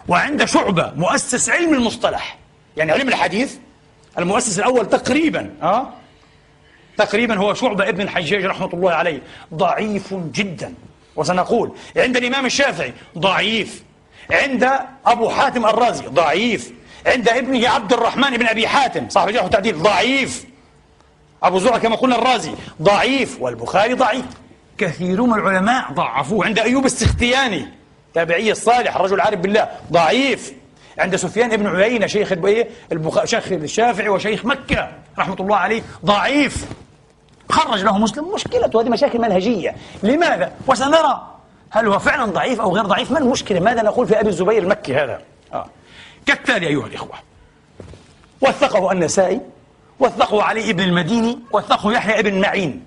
وعند شعبة مؤسس علم المصطلح. يعني علم الحديث المؤسس الأول تقريبا أه؟ تقريبا هو شعبة ابن الحجاج رحمة الله عليه. ضعيف جدا. وسنقول عند الإمام الشافعي ضعيف. عند أبو حاتم الرازي ضعيف. عند ابنه عبد الرحمن بن أبي حاتم. صاحب الجرح والتعديل ضعيف. أبو زرع كما قلنا الرازي ضعيف والبخاري ضعيف. كثير من العلماء ضعفوه عند أيوب السختياني تابعي الصالح الرجل العارف بالله ضعيف. عند سفيان بن عيينة شيخ البخاري شيخ الشافعي وشيخ مكة رحمة الله عليه ضعيف. خرج له مسلم مشكلته هذه مشاكل منهجية. لماذا؟ وسنرى هل هو فعلا ضعيف أو غير ضعيف؟ ما المشكلة؟ ماذا نقول في أبي الزبير المكي هذا؟ آه. كالتالي أيها الإخوة. وثقه النسائي وثقه علي بن المديني وثقه يحيى بن معين.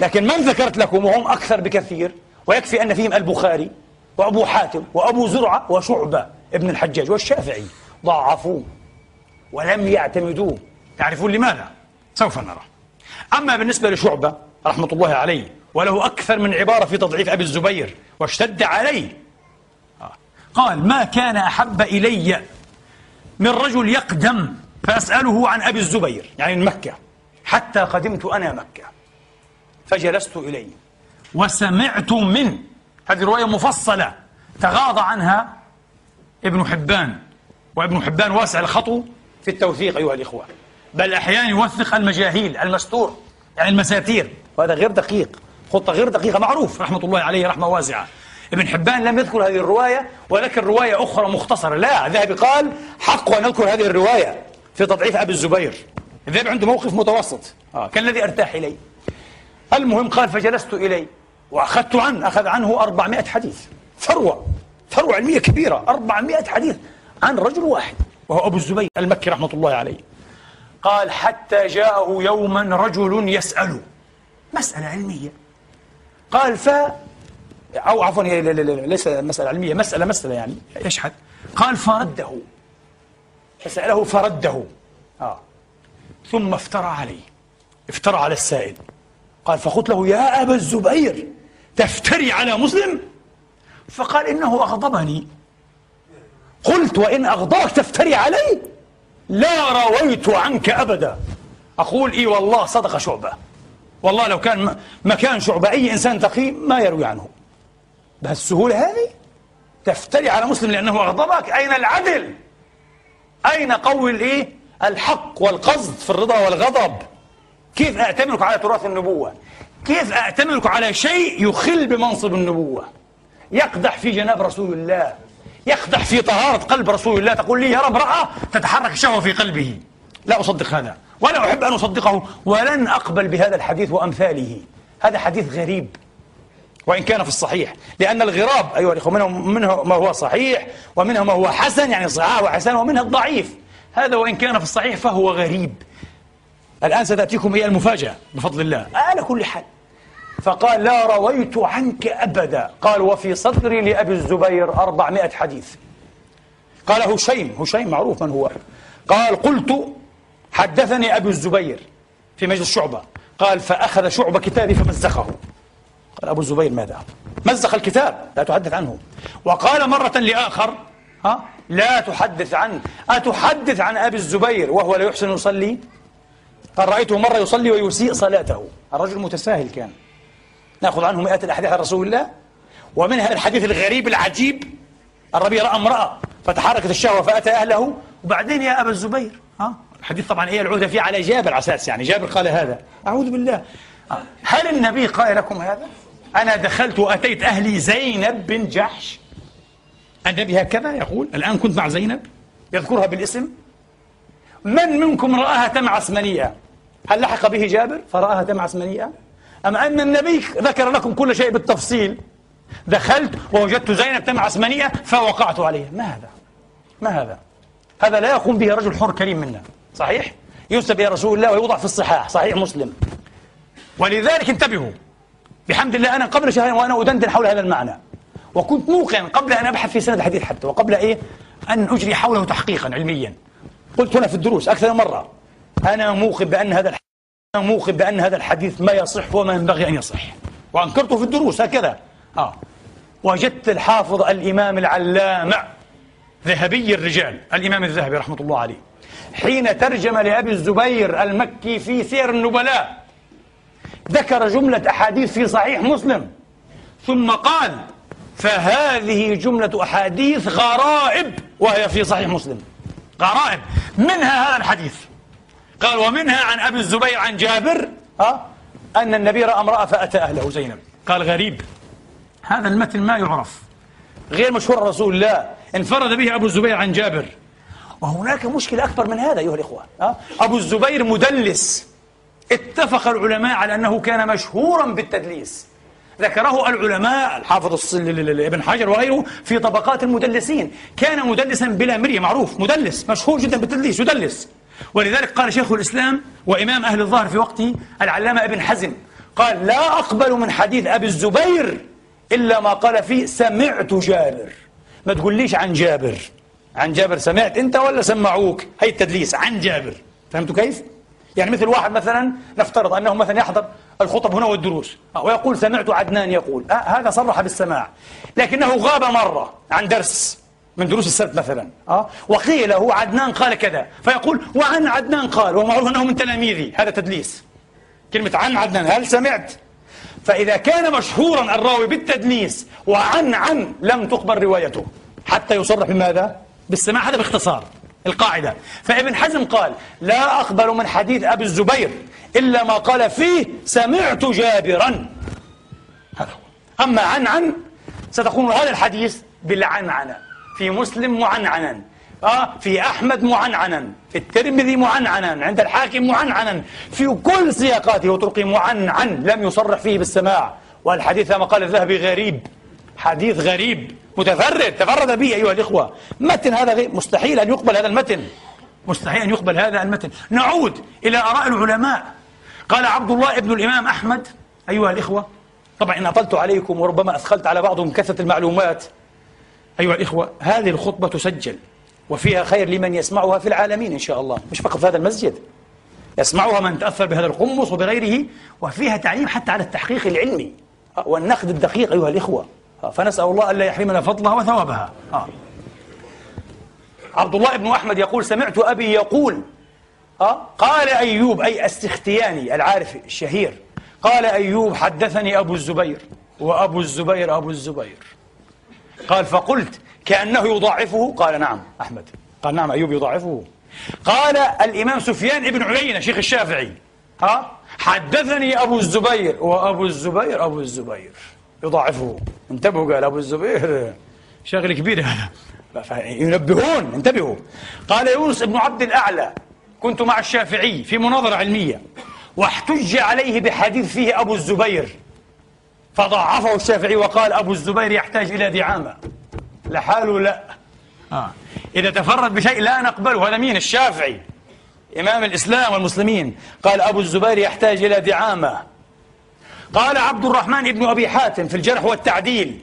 لكن من ذكرت لكم وهم أكثر بكثير ويكفي أن فيهم البخاري وأبو حاتم وأبو زرعة وشعبة ابن الحجاج والشافعي. ضعفوه ولم يعتمدوه تعرفون لماذا؟ سوف نرى. أما بالنسبة لشعبة رحمة الله عليه وله أكثر من عبارة في تضعيف أبي الزبير واشتد عليه. قال ما كان أحب إلي من رجل يقدم فأسأله عن أبي الزبير. يعني من مكة. حتى قدمت أنا مكة فجلست إليه وسمعت من. هذه رواية مفصلة تغاضى عنها ابن حبان وابن حبان واسع الخطو في التوثيق أيها الإخوة. بل أحيانا يوثق المجاهيل المستور يعني المساتير. وهذا غير دقيق خطة غير دقيقة معروف رحمة الله عليه رحمة واسعة. ابن حبان لم يذكر هذه الرواية ولكن رواية أخرى مختصرة. لا الذهبي قال حق أن نذكر هذه الرواية في تضعيف أبي الزبير. الذهبي عنده موقف متوسط. آه. كان الذي أرتاح إليه. المهم قال فجلست إليه وأخذت عنه أخذ عنه 400 حديث. ثروة ثروة علمية كبيرة 400 حديث عن رجل واحد وهو أبو الزبير المكي رحمة الله عليه. قال حتى جاءه يوما رجل يسأل. مسألة علمية. قال ف أو عفوا ليس مسألة علمية مسألة مسألة يعني. يشحد قال فرده. فسأله فرده. آه. ثم افترى عليه. افترى على السائل. قال فقلت له يا أبا الزبير تفتري على مسلم؟ فقال إنه أغضبني. قلت وإن أغضبك تفتري علي؟ لا رويت عنك أبدا. أقول إي والله صدق شعبة. والله لو كان مكان شعبة أي إنسان تقي ما يروي عنه. بهالسهولة هذه؟ تفتري على مسلم لأنه أغضبك؟ أين العدل؟ أين قول الإيه؟ الحق والقصد في الرضا والغضب. كيف أأتمنك على تراث النبوة؟ كيف أأتمنك على شيء يخل بمنصب النبوة؟ يقدح في جناب رسول الله. يقدح في طهارة قلب رسول الله. تقول لي يرى امرأة تتحرك الشهوة في قلبه. لا أصدق هذا. ولا أحب أن أصدقه. ولن أقبل بهذا الحديث وأمثاله. هذا حديث غريب. وإن كان في الصحيح. لأن الغراب أيها الإخوة منه, منه ما هو صحيح ومنه ما هو حسن يعني صحاح وحسن ومنه الضعيف. هذا وإن كان في الصحيح فهو غريب. الآن ستأتيكم هي المفاجأة بفضل الله. على كل حال. فقال لا رويت عنك أبدا. قال وفي صدري لأبي الزبير أربعمائة حديث. قال هشيم هشيم معروف من هو. قال قلت حدثني أبي الزبير في مجلس شعبة. قال فأخذ شعبة كتابي فمزقه. أبو الزبير ماذا؟ مزق الكتاب لا تحدث عنه. وقال مرة لآخر ها؟ لا تحدث عنه أتحدث عن أبي الزبير وهو لا يحسن يصلي؟ قال رأيته مرة يصلي ويسيء صلاته. الرجل متساهل كان. نأخذ عنه مئات الأحاديث عن رسول الله. ومنها الحديث الغريب العجيب الربيع رأى امرأة فتحركت الشهوة فأتى أهله. وبعدين يا أبا الزبير ها؟ الحديث طبعا هي العودة فيه على جابر على أساس يعني. جابر قال هذا. أعوذ بالله. هل النبي قال لكم هذا؟ أنا دخلت وأتيت أهلي زينب بن جحش. النبي هكذا يقول الآن كنت مع زينب يذكرها بالاسم. من منكم رآها تمعس منيئة هل لحق به جابر؟ فرآها تمعس منيئة أم أن النبي ذكر لكم كل شيء بالتفصيل؟ دخلت ووجدت زينب تمعس منيئة فوقعت عليها. ما هذا؟ ما هذا؟ هذا لا يقوم به رجل حر كريم منا. صحيح؟ ينسب إلى رسول الله ويوضع في الصحاح. صحيح مسلم. ولذلك انتبهوا. بحمد الله أنا قبل شهرين وأنا أدندن حول هذا المعنى. وكنت موقن قبل أن أبحث في سند الحديث حتى وقبل إيه؟ أن أجري حوله تحقيقا علميا. قلت هنا في الدروس أكثر من مرة أنا موقن بأن هذا الحديث أنا موقن بأن هذا الحديث ما يصح وما ينبغي أن يصح. وأنكرته في الدروس هكذا. آه. وجدت الحافظ الإمام العلامة ذهبي الرجال الإمام الذهبي رحمة الله عليه حين ترجم لأبي الزبير المكي في سير النبلاء. ذكر جملة أحاديث في صحيح مسلم. ثم قال فهذه جملة أحاديث غرائب وهي في صحيح مسلم. غرائب. منها هذا الحديث. قال ومنها عن أبي الزبير عن جابر أن النبي رأى امرأة فأتى أهله زينب. قال غريب. هذا المتن ما يعرف. غير مشهور رسول الله انفرد به أبو الزبير عن جابر. وهناك مشكلة أكبر من هذا أيها الإخوة أبو الزبير مدلس. اتفق العلماء على أنه كان مشهورا بالتدليس. ذكره العلماء الحافظ ابن حجر وغيره في طبقات المدلسين. كان مدلسا بلا مرية معروف مدلس مشهور جدا بالتدليس يدلس. ولذلك قال شيخ الإسلام وإمام أهل الظاهر في وقته العلامة ابن حزم قال لا أقبل من حديث أبي الزبير إلا ما قال فيه سمعت جابر. ما تقوليش عن جابر. عن جابر سمعت أنت ولا سمعوك؟ هي التدليس عن جابر. فهمتوا كيف؟ يعني مثل واحد مثلا نفترض أنه مثلا يحضر الخطب هنا والدروس ويقول سمعت عدنان يقول آه هذا صرح بالسماع لكنه غاب مرة عن درس من دروس السبت مثلا أه؟ وقيل هو عدنان قال كذا فيقول وعن عدنان قال ومعروف أنه من تلاميذي هذا تدليس كلمة عن عدنان هل سمعت فإذا كان مشهورا الراوي بالتدليس وعن عن لم تقبل روايته حتى يصرح بماذا؟ بالسماع هذا باختصار القاعدة. فابن حزم قال لا أقبل من حديث أبي الزبير إلا ما قال فيه سمعت جابرا. هذا هو. أما عن عن ستقول هذا الحديث بالعنعنة. في مسلم معنعنا. آه في أحمد معنعنا. في الترمذي معنعنا. عند الحاكم معنعنا. في كل سياقاته وطرقه معنعن. لم يصرح فيه بالسماع. والحديث كما قال الذهبي غريب حديث غريب متفرد تفرد به أيها الإخوة. متن هذا غير مستحيل أن يقبل هذا المتن. مستحيل أن يقبل هذا المتن. نعود إلى آراء العلماء. قال عبد الله ابن الإمام أحمد أيها الإخوة. طبعا إن أطلت عليكم وربما أثقلت على بعضهم كثرة المعلومات. أيها الإخوة هذه الخطبة تسجل وفيها خير لمن يسمعها في العالمين إن شاء الله. مش فقط في هذا المسجد. يسمعها من تأثر بهذا القمص وبغيره وفيها تعليم حتى على التحقيق العلمي والنقد الدقيق أيها الإخوة. فنسأل الله ألا يحرمنا فضلها وثوابها. عبد الله بن أحمد يقول سمعت أبي يقول قال أيوب أي السختياني العارف الشهير قال أيوب حدثني أبو الزبير وأبو الزبير أبو الزبير. قال فقلت كأنه يضاعفه؟ قال نعم أحمد. قال نعم أيوب يضاعفه. قال الإمام سفيان بن عيينة شيخ الشافعي ها حدثني أبو الزبير وأبو الزبير أبو الزبير. يضاعفه. انتبهوا قال أبو الزبير. شغل كبير هذا. ينبهون انتبهوا. قال يونس بن عبد الأعلى كنت مع الشافعي في مناظرة علمية واحتج عليه بحديث فيه أبو الزبير. فضعفه الشافعي وقال أبو الزبير يحتاج إلى دعامة. لحاله لا آه. إذا تفرد بشيء لا نقبله هذا مين؟ الشافعي. إمام الإسلام والمسلمين. قال أبو الزبير يحتاج إلى دعامة. قال عبد الرحمن بن أبي حاتم في الجرح والتعديل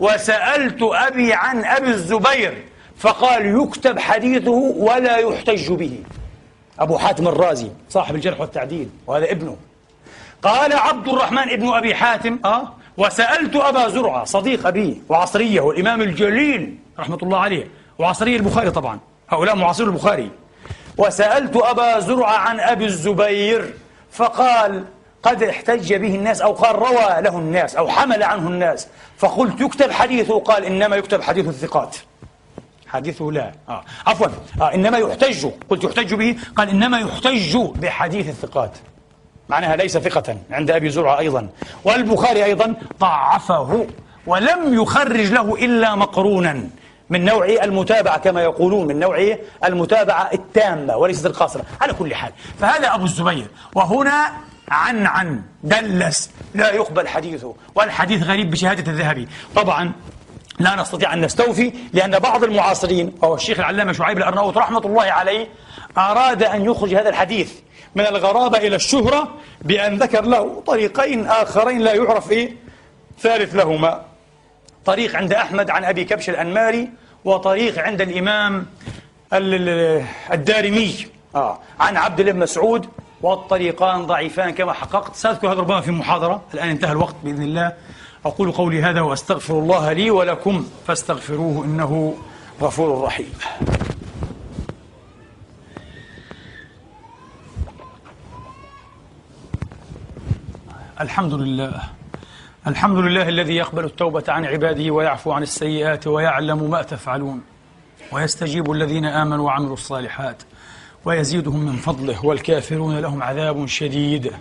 وسألت أبي عن أبي الزبير فقال يكتب حديثه ولا يحتج به. أبو حاتم الرازي صاحب الجرح والتعديل وهذا ابنه. قال عبد الرحمن بن أبي حاتم آه وسألت أبا زرعة صديق أبي وعصريه والإمام الجليل رحمة الله عليه وعصري البخاري طبعا هؤلاء معاصر البخاري. وسألت أبا زرعة عن أبي الزبير فقال قد احتج به الناس أو قال روى له الناس أو حمل عنه الناس. فقلت يكتب حديثه قال إنما يكتب حديث الثقات. حديثه لا. آه. عفوا. آه. إنما يحتج. قلت يحتج به قال إنما يحتج بحديث الثقات. معناها ليس ثقة عند أبي زرعة أيضا. والبخاري أيضا ضعفه ولم يخرج له إلا مقرونا. من نوع المتابعة كما يقولون من نوع المتابعة التامة وليست القاصرة. على كل حال فهذا أبو الزبير. وهنا عن عن دلس. لا يقبل حديثه. والحديث غريب بشهادة الذهبي. طبعا لا نستطيع أن نستوفي لأن بعض المعاصرين وهو الشيخ العلامة شعيب الأرناؤوط رحمة الله عليه أراد أن يخرج هذا الحديث من الغرابة إلى الشهرة بأن ذكر له طريقين آخرين لا يعرف إيه ثالث لهما. طريق عند أحمد عن أبي كبش الأنماري وطريق عند الإمام الدارمي. آه عن عبد الله مسعود والطريقان ضعيفان كما حققت. سأذكر هذا ربما في محاضرة. الآن انتهى الوقت بإذن الله. أقول قولي هذا وأستغفر الله لي ولكم فاستغفروه إنه غفور رحيم. الحمد لله الحمد لله الذي يقبل التوبة عن عباده ويعفو عن السيئات ويعلم ما تفعلون. ويستجيب الذين آمنوا وعملوا الصالحات. ويزيدهم من فضله والكافرون لهم عذاب شديد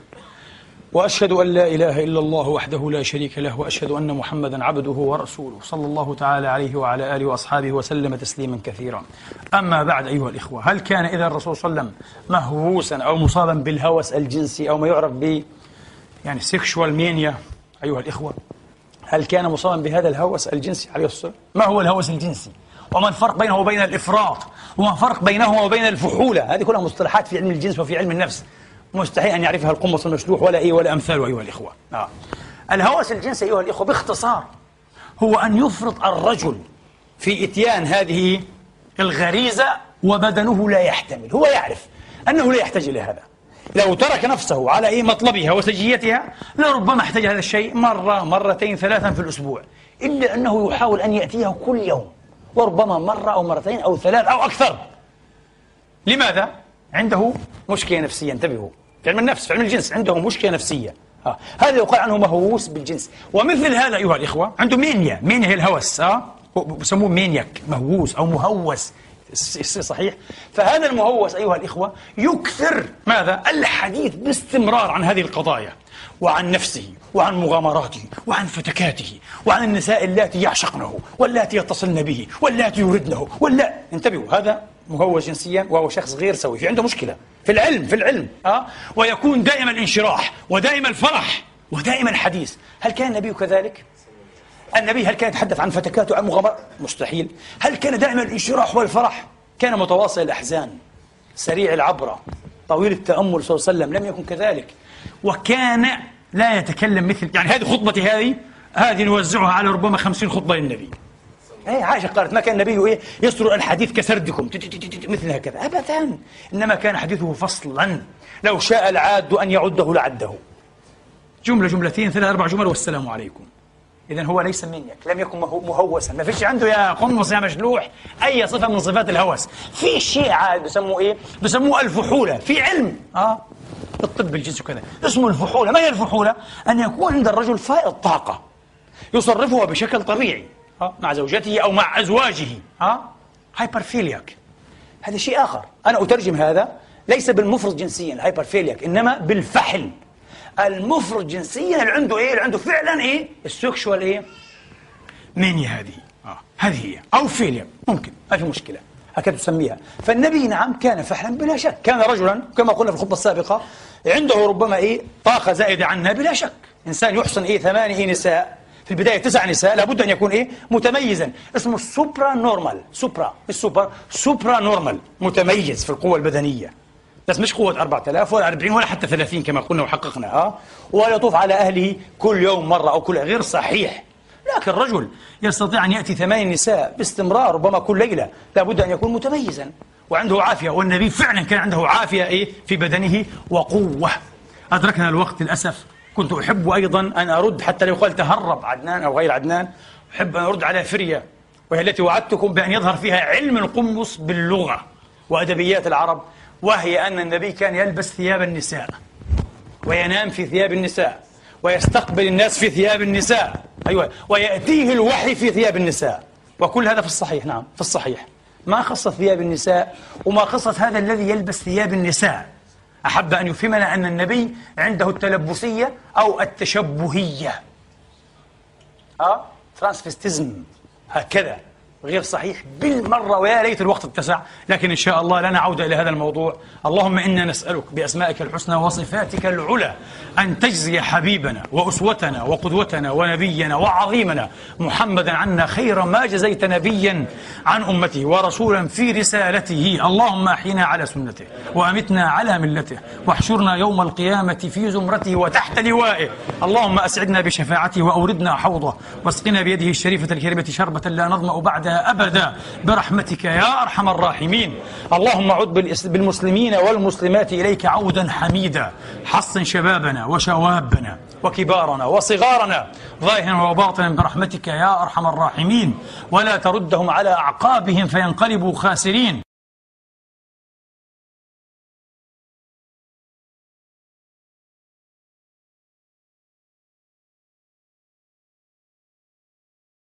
وأشهد أن لا إله إلا الله وحده لا شريك له وأشهد أن محمدا عبده ورسوله صلى الله تعالى عليه وعلى آله وأصحابه وسلم تسليما كثيرا. أما بعد أيها الإخوة، هل كان إذا الرسول صلى الله عليه وسلم مهووسا أو مصابا بالهوس الجنسي أو ما يعرف ب يعني sexual mania أيها الإخوة؟ هل كان مصابا بهذا الهوس الجنسي عليه والسلام؟ ما هو الهوس الجنسي؟ وما الفرق بينه وبين الإفراط؟ وما الفرق بينه وبين الفحولة؟ هذه كلها مصطلحات في علم الجنس وفي علم النفس. مستحيل أن يعرفها القمص المشلوح ولا إيه ولا أمثاله أيها الإخوة آه. الهوس الجنسي أيها الإخوة باختصار هو أن يفرط الرجل في إتيان هذه الغريزة وبدنه لا يحتمل هو يعرف أنه لا يحتاج إلى هذا لو ترك نفسه على أي مطلبها وسجيتها لربما احتاج هذا الشيء مرة مرتين ثلاثا في الأسبوع إلا أنه يحاول أن يأتيه كل يوم وربما مرة أو مرتين أو ثلاث أو أكثر. لماذا؟ عنده مشكلة نفسية. انتبهوا. في علم النفس في علم الجنس عنده مشكلة نفسية. آه. هذا يقال عنه مهووس بالجنس. ومثل هذا أيها الإخوة عنده mania. mania هي الهوس آه؟ بسموه maniac مهووس أو مهوس. صحيح؟ فهذا المهوس أيها الإخوة يكثر ماذا؟ الحديث باستمرار عن هذه القضايا. وعن نفسه وعن مغامراته وعن فتكاته وعن النساء اللاتي يعشقنه واللاتي يتصلن به واللاتي يردنه ولا انتبهوا هذا مهوس جنسيا وهو شخص غير سوي في عنده مشكلة في العلم في العلم أه؟ ويكون دائما الانشراح ودائما الفرح ودائما الحديث هل كان النبي كذلك؟ النبي هل كان يتحدث عن فتكاته عن مغامرات؟ مستحيل هل كان دائما الانشراح والفرح؟ كان متواصل الأحزان سريع العبرة طويل التأمل صلى الله عليه وسلم لم يكن كذلك وكان لا يتكلم مثل يعني هذه خطبتي هذه هذه نوزعها على ربما خمسين خطبة للنبي. إيه عائشة قالت ما كان النبي إيه يسر الحديث كسردكم مثل هكذا. ابدا. إنما كان حديثه فصلا. لو شاء العاد أن يعده لعده. جملة جملتين ثلاث أربع جمل والسلام عليكم. إذا هو ليس منك لم يكن مهوسا. ما فيش عنده يا قنص يا مشلوح أي صفة من صفات الهوس. في شيء عاد بسموه إيه؟ بسموه الفحولة في علم. آه. الطب الجنسي وكذا. اسمه الفحولة. ما هي الفحولة؟ أن يكون عند الرجل فائض طاقة يصرفها بشكل طبيعي آه مع زوجته أو مع أزواجه آه hyperphiliac هذا شيء آخر. أنا أترجم هذا ليس بالمفرط جنسيا hyperphiliac إنما بالفحل. المفرط جنسيا اللي عنده إيه؟ اللي عنده فعلا إيه؟ ال sexual إيه؟ mania هذه. آه. هذه هي. أو philia. ممكن. ما في مشكلة. هكذا تسميها. فالنبي نعم كان فحلا بلا شك. كان رجلا كما قلنا في الخطبة السابقة عنده ربما إيه طاقة زائدة عنها بلا شك. إنسان يحسن إيه ثمانية إيه نساء. في البداية تسع نساء. لابد أن يكون إيه متميزا. اسمه ال supranormal supra ال super supranormal متميز في القوة البدنية. بس مش قوة 4000 ولا 40 ولا حتى 30 كما قلنا وحققنا آه ويطوف على أهله كل يوم مرة أو كل غير صحيح. لكن الرجل يستطيع أن يأتي ثمان نساء باستمرار ربما كل ليلة لابد أن يكون متميزا وعنده عافية والنبي فعلا كان عنده عافية إيه في بدنه وقوة. أدركنا الوقت للأسف. كنت أحب أيضا أن أرد حتى لو قال تهرب عدنان أو غير عدنان أحب أن أرد على فرية وهي التي وعدتكم بأن يظهر فيها علم القمص باللغة وأدبيات العرب وهي أن النبي كان يلبس ثياب النساء وينام في ثياب النساء. ويستقبل الناس في ثياب النساء. أيوة. ويأتيه الوحي في ثياب النساء. وكل هذا في الصحيح نعم في الصحيح. ما قصة ثياب النساء وما قصة هذا الذي يلبس ثياب النساء. أحب أن يفهمنا أن النبي عنده التلبسية أو التشبهية. أه؟ ترانسفستيزم هكذا. غير صحيح بالمرة ويا ليت الوقت اتسع. لكن إن شاء الله لنا عودة إلى هذا الموضوع. اللهم إنا نسألك بأسمائك الحسنى وصفاتك العلى أن تجزي حبيبنا وأسوتنا وقدوتنا ونبينا وعظيمنا محمدا عنا خير ما جزيت نبيا عن أمته ورسولا في رسالته. اللهم أحينا على سنته وأمتنا على ملته. واحشرنا يوم القيامة في زمرته وتحت لوائه. اللهم أسعدنا بشفاعته وأوردنا حوضه. واسقنا بيده الشريفة الكريمة شربة لا نظمأ أبدا برحمتك يا أرحم الراحمين. اللهم عد بالمسلمين والمسلمات إليك عودا حميدا. حصن شبابنا وشوابنا وكبارنا وصغارنا. ظاهرا وباطنا برحمتك يا أرحم الراحمين. ولا تردهم على أعقابهم فينقلبوا خاسرين.